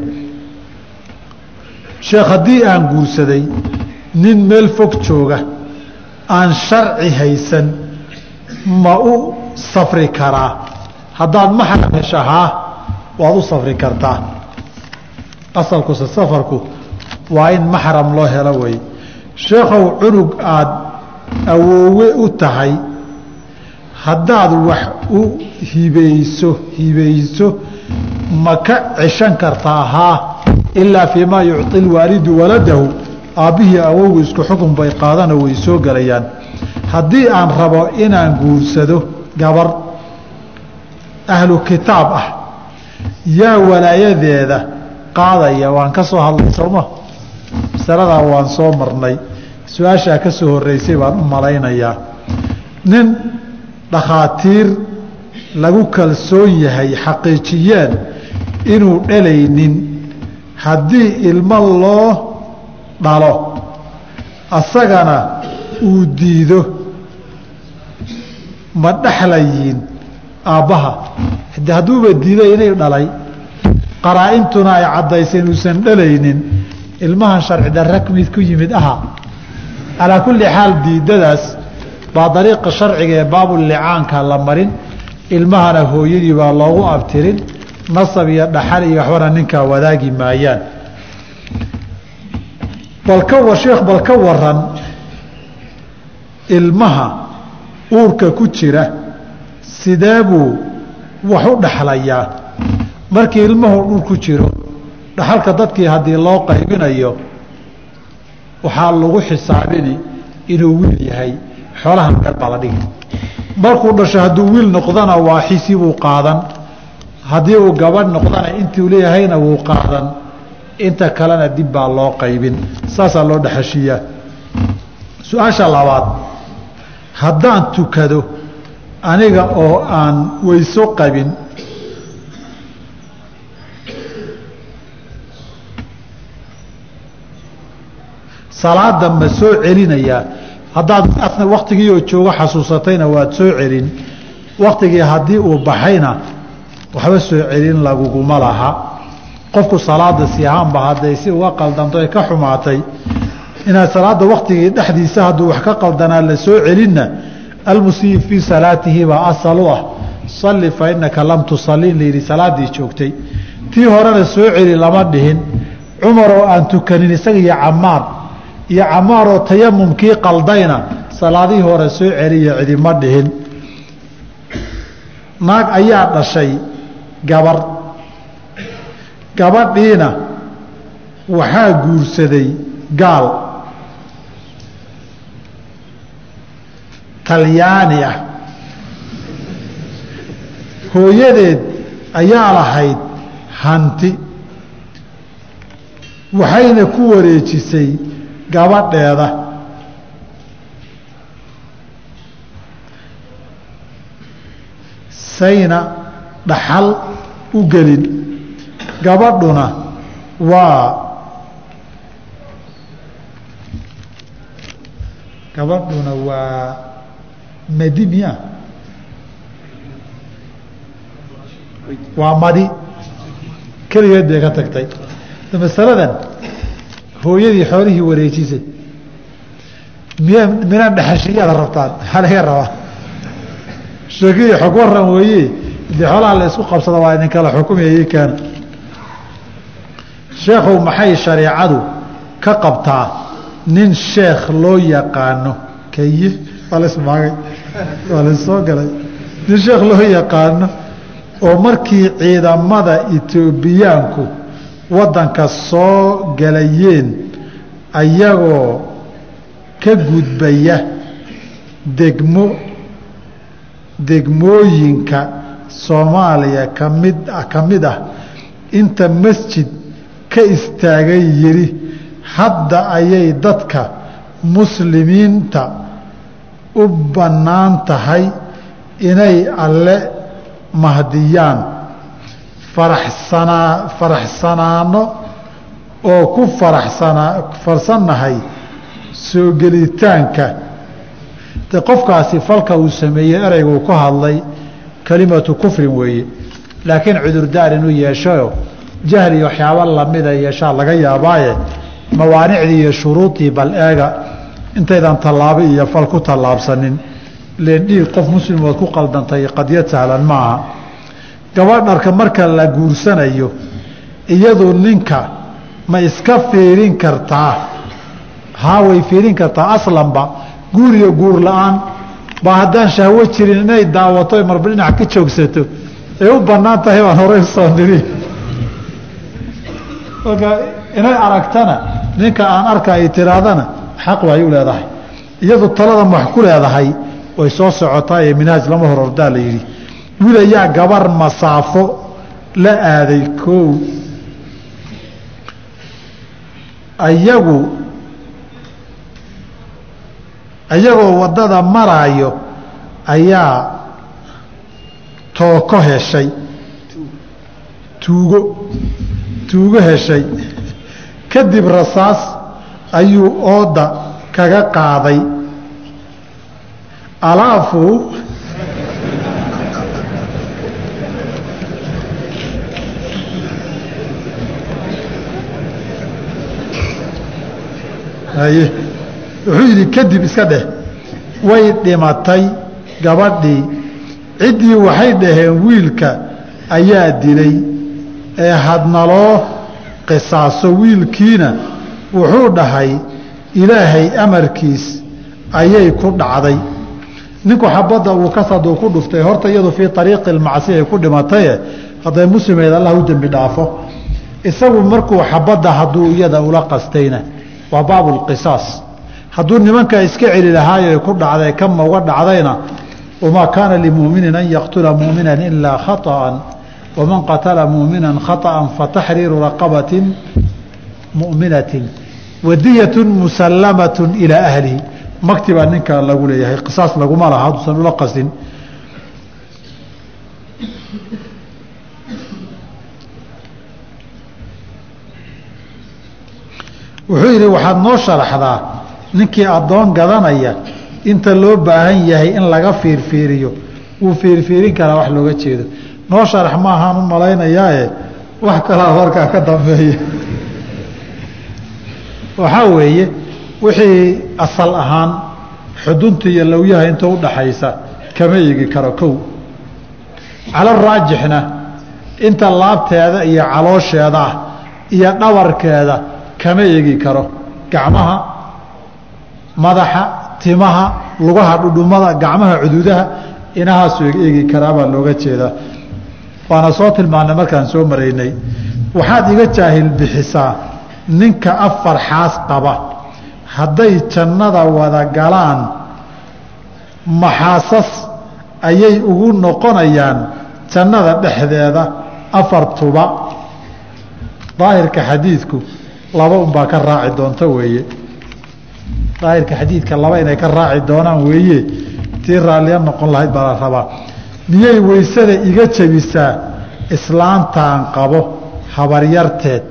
Sheekh haddii aan guursaday nin meel fog jooga aan sharci haysan ma u safri karaa haddaad maxram heshahaa waad u safri kartaa. Asalkuse safarku waa in maxram loo helo wey. Sheekhow cunug aada awoowe u tahay. Haddaad wax u hibeyso hibeyso ma ka ceshan kartaa haa ilaa fii maa yucطi lwaalidu waladahu. Aabbihii awowgu isku xukun bay qaadano way soo gelayaan haddii aan rabo inaan guursado gabar ahlu kitaab ah. Yaa walaayadeeda qaadaya waan ka soo hadlay sooma masaladaa waan soo marnay. Su'aashaa ka soo horeysay baan u malaynayaa. Nin dhakhaatiir lagu kalsoon yahay xaqiijiyeen inuu dhalaynin haddii ilmo loo dhalo asagana uu diido ma dhexlayiin aabbaha. Hadduuba diiday inay dhalay qaraa-intuna ay caddaysay inuusan dhalaynin ilmahan sharci darra mid ku yimid aha. Calaa kulli xaal diidadaas baa dariiqa sharciga ee baabulicaanka la marin ilmahana hooyadii baa loogu abtirin nasab iyo dhaxal iyo waxbana ninkaa wadaagi maayaan. Balka sheekh bal ka waran ilmaha uurka ku jira sidee buu wax u dhaxlayaa. Markii ilmuhu dhul ku jiro dhaxalka dadkii haddii loo qaybinayo waxaa lagu xisaabini inuu wiil yahay. Xoolaha meel baa la dhigi markuu dhasho hadduu wiil noqdana waa xisi buu qaadan. Haddii uu gabadh noqdana intuu leeyahayna wuu qaadan. Inta kalena dib baa loo qaybin. Saasaa loo dhexeshiiyaa su'aasha labaad haddaan tukado aniga oo aan weyso qabin. Salaada ma soo celinayaa haddaad waktigii oo joogo xasuusatayna waad soo celin. Waktigii haddii uu baxayna waxba soo celin laguguma laha. Qofku salaada si ahaanba hadday si uga qaldanto ay ka xumaatay. Inaad salaada waktigii dhexdiisa hadduu wax ka qaldanaa la soo celinna almusiib fii salaatihi baa asal ah salli fa inaka lam tusalli in layidhi salaaddii joogtay tii horena soo celi lama dhihin cumar oo aan tukanin isaga iyo camaar iyo camaaroo tayamumkii qaldayna salaadihii hore soo celiya cidima dhihin naag ayaa dhashay gabar gabadhiina waxaa guursaday gaal talyaani ah hooyadeed ayaa lahayd hanti. Waxayna ku wareejisay gabadheeda. Sayna dhaxal u gelin. Gabadhuna waa gabadhuna waa madimiya waa madi. Keligeed bay ka tagtay. Masaladan hooyadii xoolihii wareejisay miy mina dhexashiyaad rabtaan maxaa laga rabaa? Sheekadii xog waran weeye. Dee xoolaha la qabsada waa idin kala xukumaya keena. Sheekhow maxay shareecadu ka qabtaa nin sheekh loo yaqaano? Kaye waa la ismaagay waa la soo galay. Nin sheekh loo yaqaano oo markii ciidamada etoobiyaanku waddanka soo galayeen ayagoo ka gudbaya degmo degmooyinka soomaaliya ka mid ka mid ah inta masjid ka istaagay yidhi hadda ayay dadka muslimiinta u bannaan tahay inay alle mahdiyaan. Faraxsanaa faraxsanaano oo ku faraxsanaa farsannahay soo gelitaanka. De qofkaasi falka uu sameeyey ereyguu ku hadlay kelimatu kufrin weeye. Laakiin cudurdaar inuu yeeshayo jahli iyo waxyaabo lamida yeeshaa laga yaabaaye mawaanicdii iyo shuruudii bal eega intaydan tallaabo iyo fal ku tallaabsanin. Len dhiig qof muslim ood ku qaldantay qadyad sahlan maaha gabadharka marka la guursanayo iyadu ninka ma iska fiirin kartaa haa way fiirin kartaa aslanba guur iyo guur la'aan. Baa haddaan shahwo jirin inay daawato marba dhinac ka joogsato ay u bannaan tahay baan horey u soo niri marka inay aragtana ninka aan arka ay tiraadana xaq waay u leedahay. Iyadu talada wax ku leedahay way soo socotaa ee minhaaj lama hor ordaa la yidhi. Wiil ayaa gabar masaafo la aaday koow ayagu ayagoo waddada maraayo ayaa tooko heshay. Tuugo tuugo heshay. Kadib rasaas ayuu ooda kaga qaaday. Alaafu. Wuxuu yidhi kadib iska dheh. Way dhimatay gabadhii. Ciddii waxay dhaheen wiilka ayaa dilay. Ee hadnaloo qisaaso wiilkiina wuxuu dhahay ilaahay amarkiis ayay ku dhacday. Ninku xabadda uu ka saduu ku dhuftay horta iyadu fii ariiqi macsi ay ku dhimataye hadday muslimeed allah u dembi dhaafo. Isagu markuu xabadda hadduu iyada ula qastayna waa baabulqisaas hadduu nimanka iska celi lahaayo ku dhacday kama uga dhacdayna wamaa kaana limuminin an yaqtula muminan ilaa khaطaan waman qatala mumina khaطan fataxriiru raqabatin muminatin wadiyatun musallamatun ilaa ahlihi magti baa ninkaa lagu leeyahay qisaas laguma laha hadduusan ula qasin wuxuu yidhi waxaad noo sharaxdaa ninkii addoon gadanaya inta loo baahan yahay in laga fiirfiiriyo. Wuu fiirfiirin karaa wax looga jeedo. Noo sharax maahaan u malaynayaae wax kalaa warkaa ka dambeeya waxaa weeye wixii asal ahaan xudunta iyo lowyaha inta udhaxaysa kama eegi karo kow. Cala raajixna inta laabteeda iyo caloosheeda ah iyo dhabarkeeda kama eegi karo. Gacmaha madaxa timaha lugaha dhudhumada gacmaha cududaha inahaasuu eegi karaabaa looga jeedaa. Waana soo tilmaanay markaan soo maraynay. Waxaad iga jaahil bixisaa ninka afar xaas qaba. Hadday jannada wada galaan maxaasas ayay ugu noqonayaan jannada dhexdeeda afartuba daahirka xadiidku laba unbaa ka raaci doonta weeye. Daahirka xadiidka laba inay ka raaci doonaan weeye tii raalliya noqon lahayd baa la rabaa. Miyay weysada iga jebisaa islaantaan qabo habaryarteed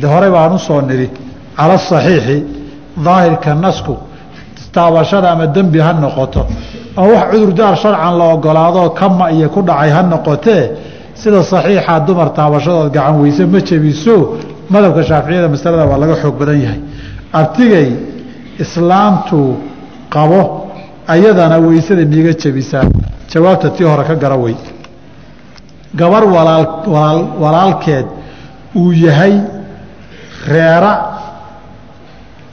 de horey baan u soo nidhi cala saxiixi daahirka nasku taabashada ama dembi ha noqoto. Ama wax cudurdaar sharcan la ogolaadoo kama iyo ku dhacay ha noqotee sida saxiixa dumar taabashadood gacan weyse ma jebiso. Madhabka shaaficiyada masalada waa laga xoog badan yahay. Artigay islaamtuu qabo ayadana weysada miiga jebisaa jawaabta tii hore ka gara wey. Gabar walaal walaal walaalkeed uu yahay reera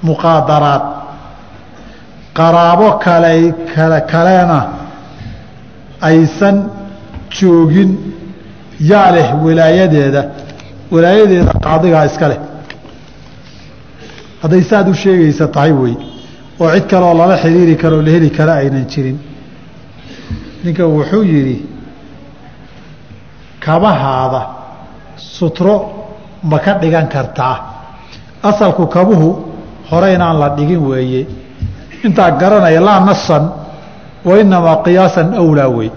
muqaadaraad. Qaraabo kale kale kalena aysan joogin yaa leh walaayadeeda walaayadeeda qaadigaa iska leh. Hadday saad u sheegaysa tahay wey. Oo cid kaleoo lala xiriiri karoo la heli kara aynan jirin. Ninka wuxuu yidhi kabahaada sutro ma ka dhigan kartaa asalku kabuhu hore inaan la dhigin weeye. Intaa garanaya laa nasan wa inamaa qiyaasan awlaa wey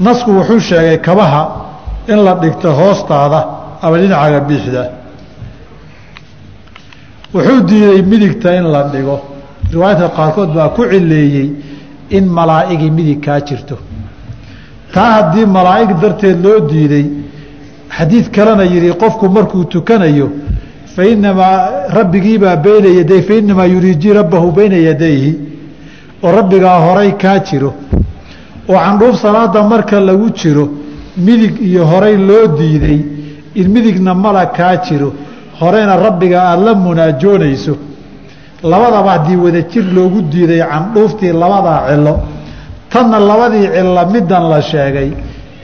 nasku wuxuu sheegay kabaha in la dhigto hoostaada ama dhinacaga biixda. Wuxuu diiday midigta in la dhigo. Riwaayadka qaarkood baa ku cileeyey in malaa'igi midig kaa jirto. Taa haddii malaa'ig darteed loo diiday xadiid kalena yidhi qofku markuu tukanayo fa inamaa rabbigiibaa bayna yaday fa inamaa yuriijii rabbahu bayna yadayhi oo rabbigaa horay kaa jiro oo candhuuf salaada marka lagu jiro midig iyo horay loo diiday in midigna mala kaa jiro horena rabbiga aada la munaajoonayso labadaba haddii wadajir loogu diiday candhuuftii labadaa cilo tanna labadii cilo middan la sheegay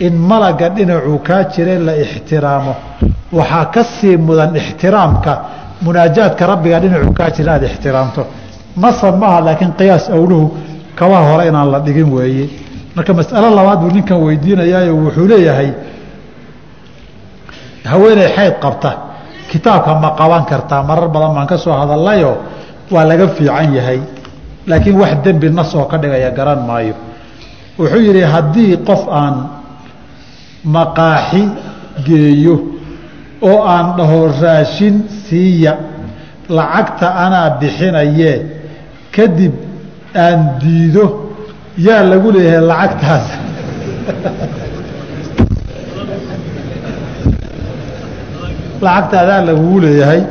in malaga dhinacuu kaa jira la ixtiraamo. Waxaa ka sii mudan ixtiraamka munaajaadka rabbiga dhinacuu kaa jira inaad ixtiraamto. Nasab maaha laakiin qiyaas awluhu kabaha hore inaan la dhigin weeye. Marka mas'alo labaad buu ninkan weydiinayaayo wuxuu leeyahay haweeney xayd qabta. Kitaabka ma qaban kartaa marar badan baan ka soo hadallayo waa laga fiican yahay. Laakiin wax dembi nas oo ka dhigaya garan maayo. Wuxuu yidhi haddii qof aan maqaaxi geeyo oo aan dhaho raashin siiya. Lacagta anaa bixinayee kadib aan diido yaa lagu leeyahay lacagtaas. Lacagta adaa lagugu leeyahay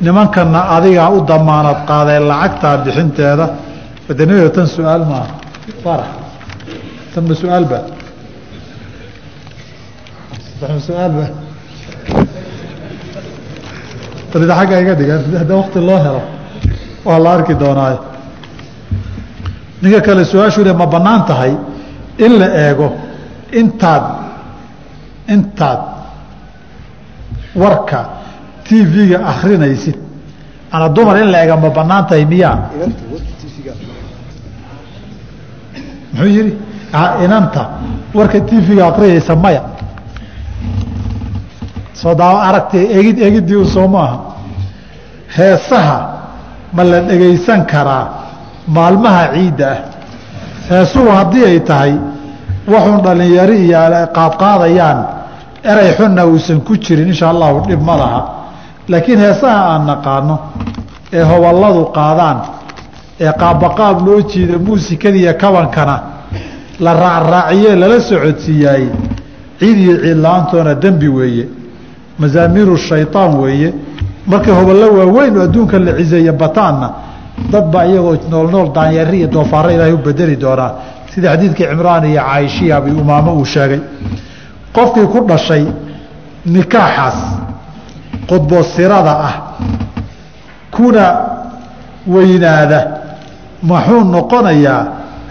nimankanna adigaa u damaanad qaadee lacagtaa bixinteeda. Wadanada tan su'aal maaha. Farax. Tan ma su'aalba balida agga iga dhigan hadda wakti loo helo waa la arki doonaayo ninka kale su'aashu le ma bannaan tahay in la eego intaad intaad warka t v-ga akrinaysid ana dumar in la eega ma bannaan tahay miyaa muxuu yihi inanta warka t v-ga akrinaysa maya soo daawo aragtay egid egiddii soo maaha. Heesaha ma la dhegaysan karaa maalmaha ciidda ah. Heesuhu haddii ay tahay waxuun dhallinyari iyo qaadqaadayaan eray xunna uusan ku jirin insha allahu dhib ma laha. Laakiin heesaha aan naqaano ee hoballadu qaadaan ee qaabaqaab loo jiida muusikadiiyo kabankana la raacraaciye lala socodsiiyaay ciid iyo ciidla-aantoona dembi weeye mazaamiiru shayطaan weeye. Markay hoballo waaweyn adduunka la ciseeye bataanna dad iyagoo nool nool daanyari iyo doofaarro ilaahay u bedeli doonaa. Sida xadiidkii cimraan iyo caaishiya abi umaamo uu sheegay. Qofkii ku dhashay nikaaxaas qudboosirada ah kuna weynaada maxuu noqonayaa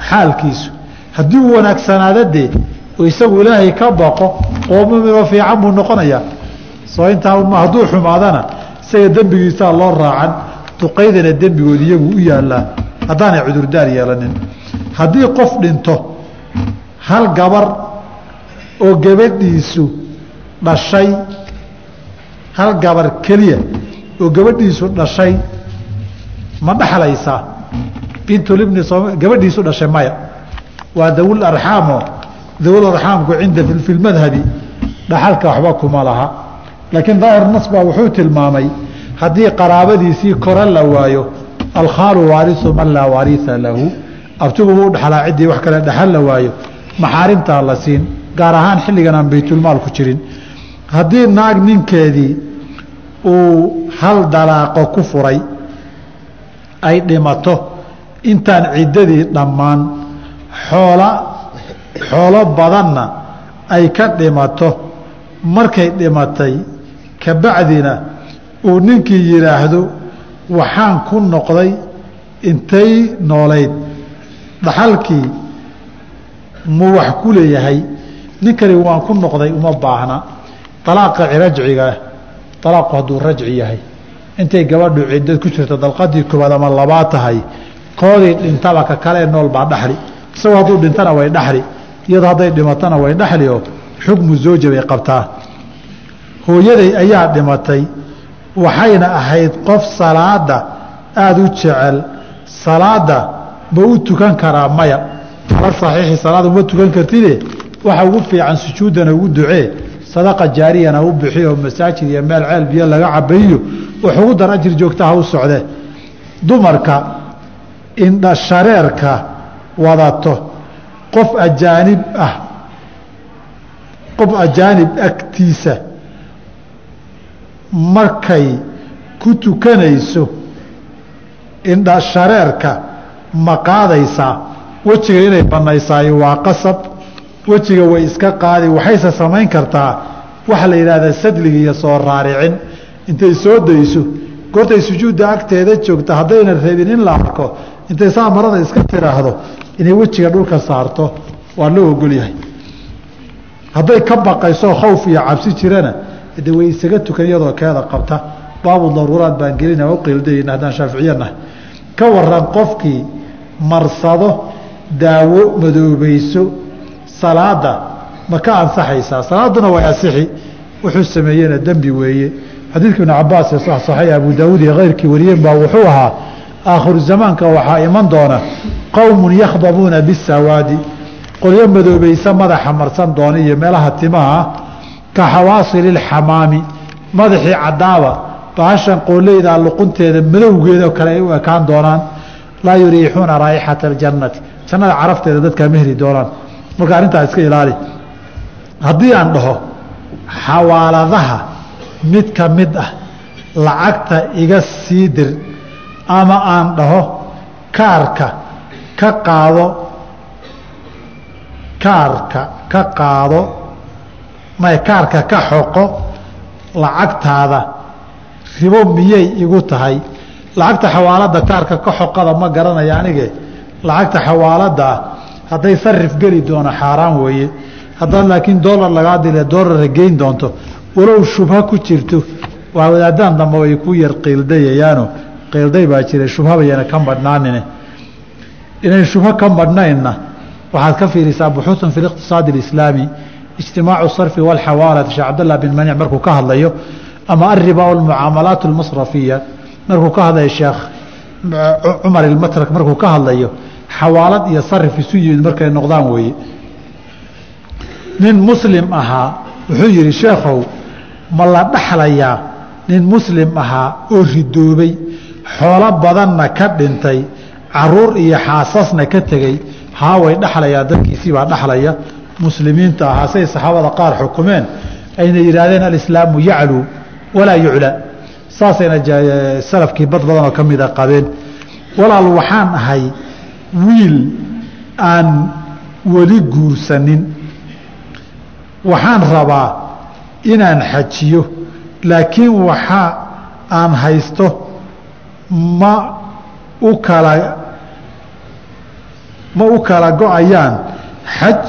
xaalkiisu. Haddii wanaagsanaada dee isagu ilaahay ka baqo qoomamio fiican buu noqonayaa soo intaa hadduu xumaadana isaga dembigiisaa loo raacan duqaydana dembigood iyagu u yaallaa haddaanay cudurdaar yeelanin. Haddii qof dhinto hal gabar oo gabadhiisu dhashay hal gabar keliya oo gabadhiisu dhashay ma dhexlaysaa bintulibni gabadhiisu dhashay maya. Waa dawul arxaamo dawul arxaamku cinda fi lmadhabi dhaxalka waxba kuma laha laakiin daahir nas baa wuxuu tilmaamay haddii qaraabadiisii kore la waayo alkhaalu waarisu man laa waariisa lahu abtigu u dhexlaa ciddii wax kale dhexal la waayo maxaarimtaa la siin gaar ahaan xilligan aan baytulmaal ku jirin. Haddii naag ninkeedii uu hal dalaaqo ku furay ay dhimato intaan ciddadii dhammaan xoola xoolo badanna ay ka dhimato markay dhimatay kabacdina uu ninkii yidhaahdo waxaan ku noqday intay noolayd. Dhaxalkii mu wax ku leeyahay ninkani waan ku noqday uma baahna. Alaaqa rajciga alaaqu hadduu rajci yahay. Intay gabadhu ciddad ku jirto dalqadii koowaad ama labaa tahay koodii dhintaba ka kale nool baa dhaxli. Isagoo hadduu dhintana way dhaxli iyadoo hadday dhimatana way dhaxli xukmu zooja bay qabtaa hooyaday ayaa dhimatay waxayna ahayd qof salaada aada u jecel. Salaada ma u tukan karaa maya. Ala saxiixi salaad uma tukan kartide waxa ugu fiican sujuudana ugu ducee sadaqa jaariyana u bixi oo masaajid iyo meel ceel biyo laga cabayiyo wax ugu dar ajir joogtaha u socde. Dumarka indha shareerka wadato qof ajaanib ah qof ajaanib agtiisa markay ku tukanayso indha shareerka ma qaadaysaa wejiga inay banaysaay waa qasab. Wejiga way iska qaadi waxayse samayn kartaa. Waxa la yidhahdaa sadliga iyo soo raaricin. Intay soo dayso goortay sujuudda agteeda joogta haddayna rabin in la arko intay saa marada iska tiraahdo inay wejiga dhulka saarto waa loo ogolyahay hadday ka baqayso khawf iyo cabsi jirana de way isaga tukan iyadoo keeda qabta baabu daruuraad baan gelina u qildayna haddaan shaaficiyanahay ka waran qofkii marsado daawo madoobayso salaada ma ka ansaxaysaa. Salaaduna way asixi wuxuu sameeyena dembi weeye. Xadiidka ibnu cabaas ee saxsaxay abu daawuud iyo keyrkii wariyeen baa wuxuu ahaa aakhiru zamaanka waxaa iman doona qowmun yakhdabuuna bisawaadi qolyo madoobaysa madaxa marsan doona iyo meelaha timaha ka xawaasili lxamaami madaxii cadaaba baashan qooleydaa luqunteeda madowgeedao kale ay u ekaan doonaan laa yuriixuuna raa'ixata aljannati. Jannada carafteeda dadkaa ma heli doonaan. Marka arrintaa iska ilaali. Haddii aan dhaho xawaaladaha mid ka mid ah lacagta iga sii dir ama aan dhaho kaarka ka qaado kaarka ka qaado may kaarka ka xoqo lacagtaada ribo miyay igu tahay lacagta xawaalada kaarka ka xoqada ma garanaya anige lacagta xawaalada hadday sarif geli doono xaaraan weeye haddaad laakiin dolar lagaa dile dolara geyn doonto walow shubha ku jirto waa wadaadaan dambe way ku yar qiildayayaano qiilday baa jira shubhabayana ka madhnaanine inayn shubho ka madhnaynna waxaad ka fiirisaa buxuuثun fi اliqtisaadi اlislaami ijtimaacu sarfi wاlxawaalati sheekh cabdallah bin manic markuu ka hadlayo ama ariba almucaamalaat اlmasrafiya markuu ka hadlayo sheekh cumar ilmatrak markuu ka hadlayo xawaalad iyo sarif isu yimid markay noqdaan weeye nin muslim ahaa wuxuu yihi sheekhow ma la dhaxlayaa nin muslim ahaa oo ridoobay xoolo badanna ka dhintay carruur iyo xaasasna ka tegey haa way dhaxlayaa dadkiisii baa dhaxlaya muslimiinta ahaa say saxaabada qaar xukumeen ayna yidhaahdeen alislaamu yacluu walaa yuclaa saasayna salafkii bad badanoo ka mida qabeen walaal waxaan ahay wiil aan weli guursanin. Waxaan rabaa inaan xajiyo laakiin waxa aan haysto ma u kala ma u kala go'ayaan. Xaj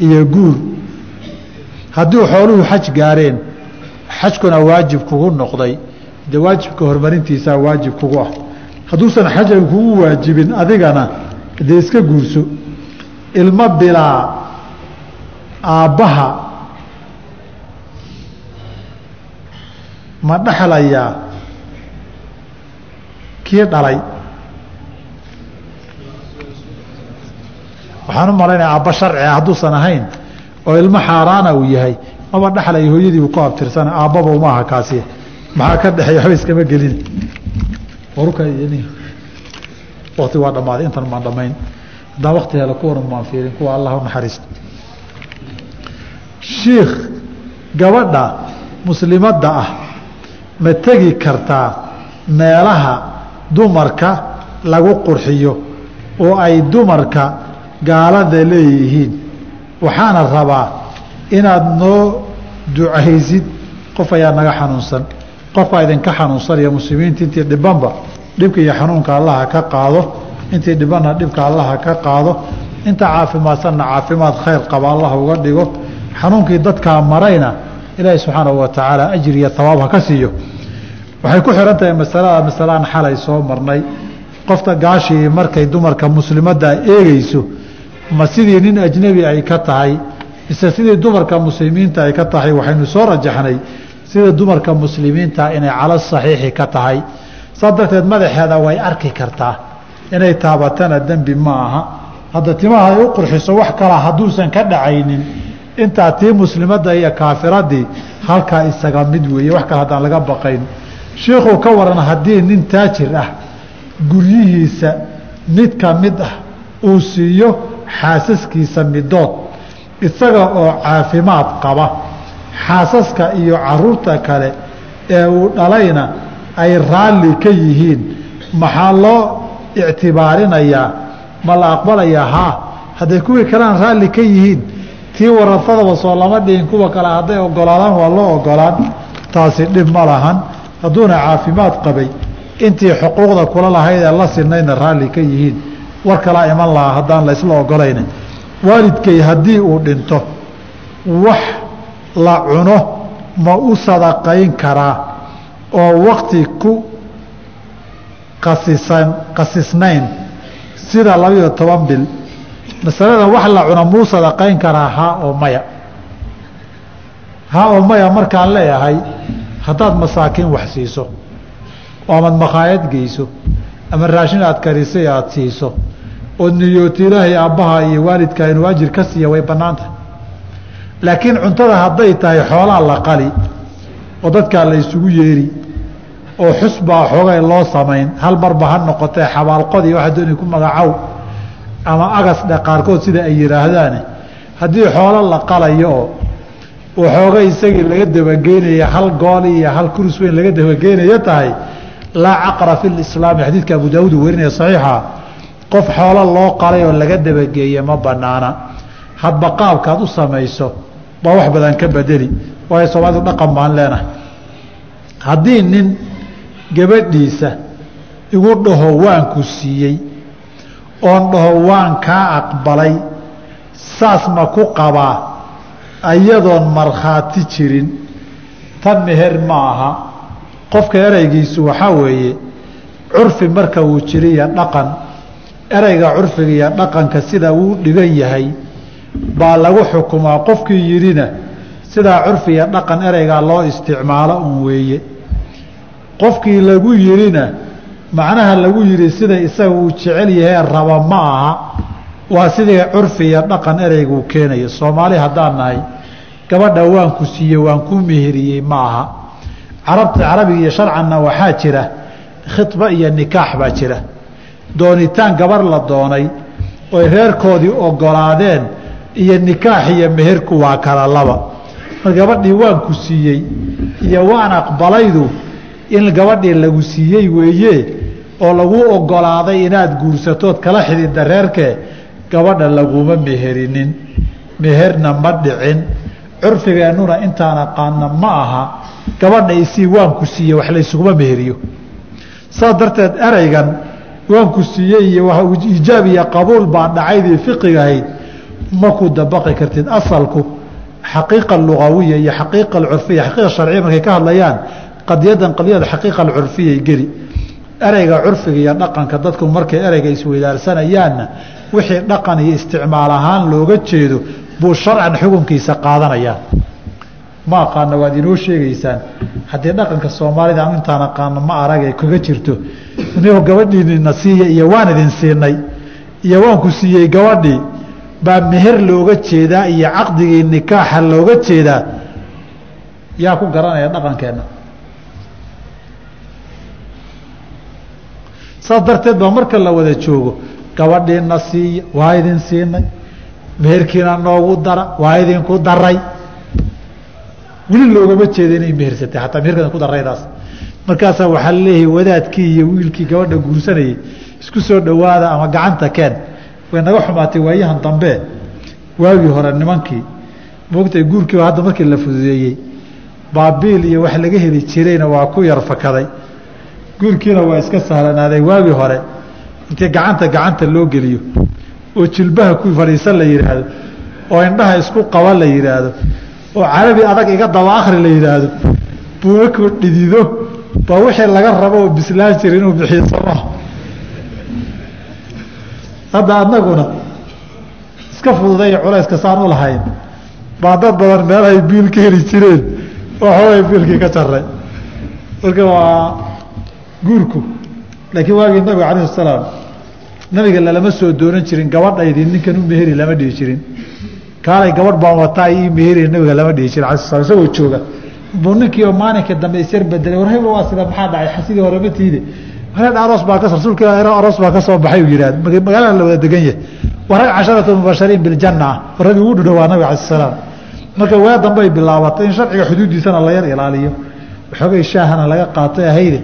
iyo guur haddii xooluhu xaj gaareen xajkuna waajib kugu noqday. Dee waajibka horumarintiisaa waajib kugu ah. Hadduusan xajan kugu waajibin adigana dee iska guurso. Ilmo bilaa aabbaha ma dhexlayaa kii dhalay waxaan u malaynaya aabba sharciga hadduusan ahayn oo ilmo xaaraana uu yahay maba dhexlaya hooyadii uu ku abtirsana aabbaba umaaha kaasi. Maxaa ka dhexeeya waxba iskama gelin. Wakti waa dhammaaday intan maan dhammayn. Haddaan wakti helo kuwana maan fiirin kuwa allah u naxariisto shiikh gabadha muslimadda ah ma tegi kartaa meelaha dumarka lagu qurxiyo oo ay dumarka gaalada leeyihiin. Waxaana rabaa inaad noo ducaysid qof ayaa naga xanuunsan qofkaa idinka xanuunsanaya muslimiinta intii dhibanba dhibka iyo xanuunka allaha ka qaado intii dhibanna dhibka allaha ka qaado inta caafimaadsanna caafimaad khayr qaba allah uga dhigo. Xanuunkii dadkaa marayna ilaahi subxaanahu wa tacaala ajir iyo hawaab ha ka siiyo. Waxay ku xihan tahay masalada masalaan xalay soo marnay. Qofta gaashii markay dumarka muslimadda eegeyso ma sidii nin ajnebi ay ka tahay mise sidii dumarka muslimiinta ay ka tahay waxaynu soo rajaxnay sida dumarka muslimiinta inay calo saxiixi ka tahay. Saas darteed madaxeeda way arki kartaa inay taabatana dembi ma aha. Hadda timaha ay u qurxiso wax kala hadduusan ka dhacaynin. Intaa tii muslimadda iyo kaafiradii halkaa isaga mid weeye wax kale haddaan laga baqayn. Shiikhuu ka waran haddii nin taajir ah guryihiisa mid ka mid ah uu siiyo xaasaskiisa midood isaga oo caafimaad qaba. Xaasaska iyo carruurta kale ee uu dhalayna ay raalli ka yihiin. Maxaa loo ictibaarinayaa ma la aqbalayaa haa hadday kuwii kalean raalli ka yihiin tii warafadaba soo lama dhihin. Kuwa kale hadday ogolaadaan waa loo ogolaan taasi dhib ma lahan. Hadduuna caafimaad qabay intii xuquuqda kula lahayd ee la sinayna raalli ka yihiin war kalaa iman lahaa haddaan laysla ogolayna waalidkay haddii uu dhinto wax la cuno ma u sadaqayn karaa oo wakti ku qasisan qasisnayn sida labayo toban bil masalada wax la cuno muu sadaqayn karaa haa oo maya. Haa oo maya markaan leeyahay haddaad masaakiin wax siiso oo amaad makhaayad geyso ama raashin aad karisay aada siiso ood niyooti ilaahay aabbaha iyo waalidka inuu ajir ka siiya way bannaan tahay laakiin cuntada hadday tahay xoolaa la qali oo dadkaa la isugu yeeri oo xusbaa xoogay loo samayn hal marba ha noqotee xabaalqodii waxa dooni ku magacow ama agas dhe qaarkood sida ay yidhaahdaane haddii xoolo la qalayo oo waxoogay isagii laga dabageynaya hal gool iyo hal kurus weyn laga dabageynayo tahay laa caqra fi lislaami xadiidka abu daawuud uu warinaya saxiixa qof xoolo loo qalay oo laga dabageeye ma banaana. Hadba qaabkaad u samayso baa wax badan ka bedeli. Waayo soomaalidu dhaqan baan leenahay. Haddii nin gabadhiisa igu dhaho waanku siiyey oon dhaho waan kaa aqbalay saas ma ku qabaa? Ayadoon markhaati jirin. Tan meher ma aha. Qofka ereygiisu waxaa weeye curfi marka uu jiriyo dhaqan ereyga curfiga iyo dhaqanka sida uu dhigan yahay baa lagu xukumaa qofkii yidhina sidaa curfi iyo dhaqan ereygaa loo isticmaalo un weeye. Qofkii lagu yidhina macnaha lagu yidhi sida isaga uu jecel yahay raba ma aha waa sidii curfi iyo dhaqan ereyguu keenayo. Soomaali haddaan nahay gabadha waanku siiye waan ku meheriyey ma aha. Carabta carabiga iyo sharcanna waxaa jira khidba iyo nikaax baa jira doonitaan gabar la doonay oy reerkoodii ogolaadeen iyo nikaax iyo meherku waa kala laba. Mar gabadhii waanku siiyey iyo waan aqbalaydu in gabadhii lagu siiyey weeye oo lagu ogolaaday inaad guursatood kala xidhiidda reerkee gabadha laguma meherinin meherna ma dhicin. Curfigeennuna intaan aqaana ma aha gabadha isii waanku siiye wax laysuguma meheriyo. Saas darteed ereygan waanku siiyey iyo iijaab iyo qabuul baa dhacaydii fiqigahayd ma ku dabaqi kartid asalku. Xaqiiqa lugawiya iyo xaqiiqa curfiya xaqiiqa sharciya markay ka hadlayaan qadiyadan qadiyada xaqiiqa alcurfiyay geli. Ereyga curfiga iyo dhaqanka dadku markay ereyga isweydaaranayaanna wixii dhaqan iyo isticmaal ahaan looga jeedo buu sharcan xukunkiisa qaadanayaa ma aqaana waad inoo sheegaysaan. Haddii dhaqanka soomaalida an intaan aqaano ma aragay kaga jirto. Nio gabadhiinina siiya iyo waan idin siinay iyo waan ku siiyey gabadhii. Baa meher looga jeedaa iyo caqdigii nikaaxa looga jeedaa. Yaa ku garanaya dhaqankeenna. Saas darteed baa marka la wada joogo gabadhiina siiya waa idin siinay. Meherkiina noogu dara waa idinku daray weli loogama jeeda inay mehersatay hataa meherkeeda ku daraydaas markaasaa waxaa la leeyahay wadaadkii iyo wiilkii gabadha guursanayay isku soo dhowaada ama gacanta keen. Way naga xumaatay waayahan dambe. Waagii hore nimankii moogtay guurkiiba hadda markii la fududeeyey. Baabiil iyo wax laga heli jirayna waa ku yar fakaday. Guurkiina waa iska sahlanaaday waagii hore. Intii gacanta gacanta loo geliyo? Oo jilbaha ku fadhiisan la yidhaahdo oo indhaha isku qaba la yidhaahdo oo carabi adag iga daba akri la yidhaahdo. Buu dhidido baa wixii laga rabo oo bislaan jira inuu bixiyo sooma hadda anaguna iska fududay culayska saan u lahayn. Baa dad badan meelahay biil ka heli jireen oo biilkii ka jaray marka waa guurku. Laakiin waagii nabiga calayh salaam nabiga lalama soo doonan jirin gabadhaydii ninkan u meheri lama dhihi jirin kaalay gabadh baan wataa ii meheri nabiga lama dhihi jirin. Alai slam isagoo jooga. Buu ninkii oo maalinka dambe isyar bedelay. War waa sida maxaa dhacay? Xasidii hore ma tiide aroos baa ka rasuulka aroos baa ka soo baxay uu yidhahd magaalada la wada degan yahay. Waa casharatu mubashariin biljana ah ragii ugu dhudhowaa nabiga alai salaam marka waa dambe ay bilaabatay in sharciga xuduuddiisana la yar ilaaliyo. Waxoogay shaahana laga qaatay ahayde.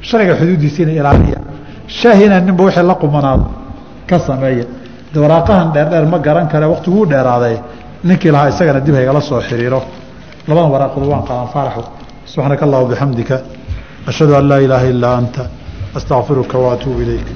Sharciga xuduuddiisiina ilaaliya. Shaahina ninba wixii la qumanaado ka sameeya waraaqahan dheerdheer ma garan kare wakti wuu dheeraaday. Ninkii lahaa isagana dib haygala soo xiriiro. Labadan waraaqood waan qaadan faaraxo subxaanaka allah bixamdika ashhadu an laa ilaaha ilaa anta astaqfiruka waatuubu ilayk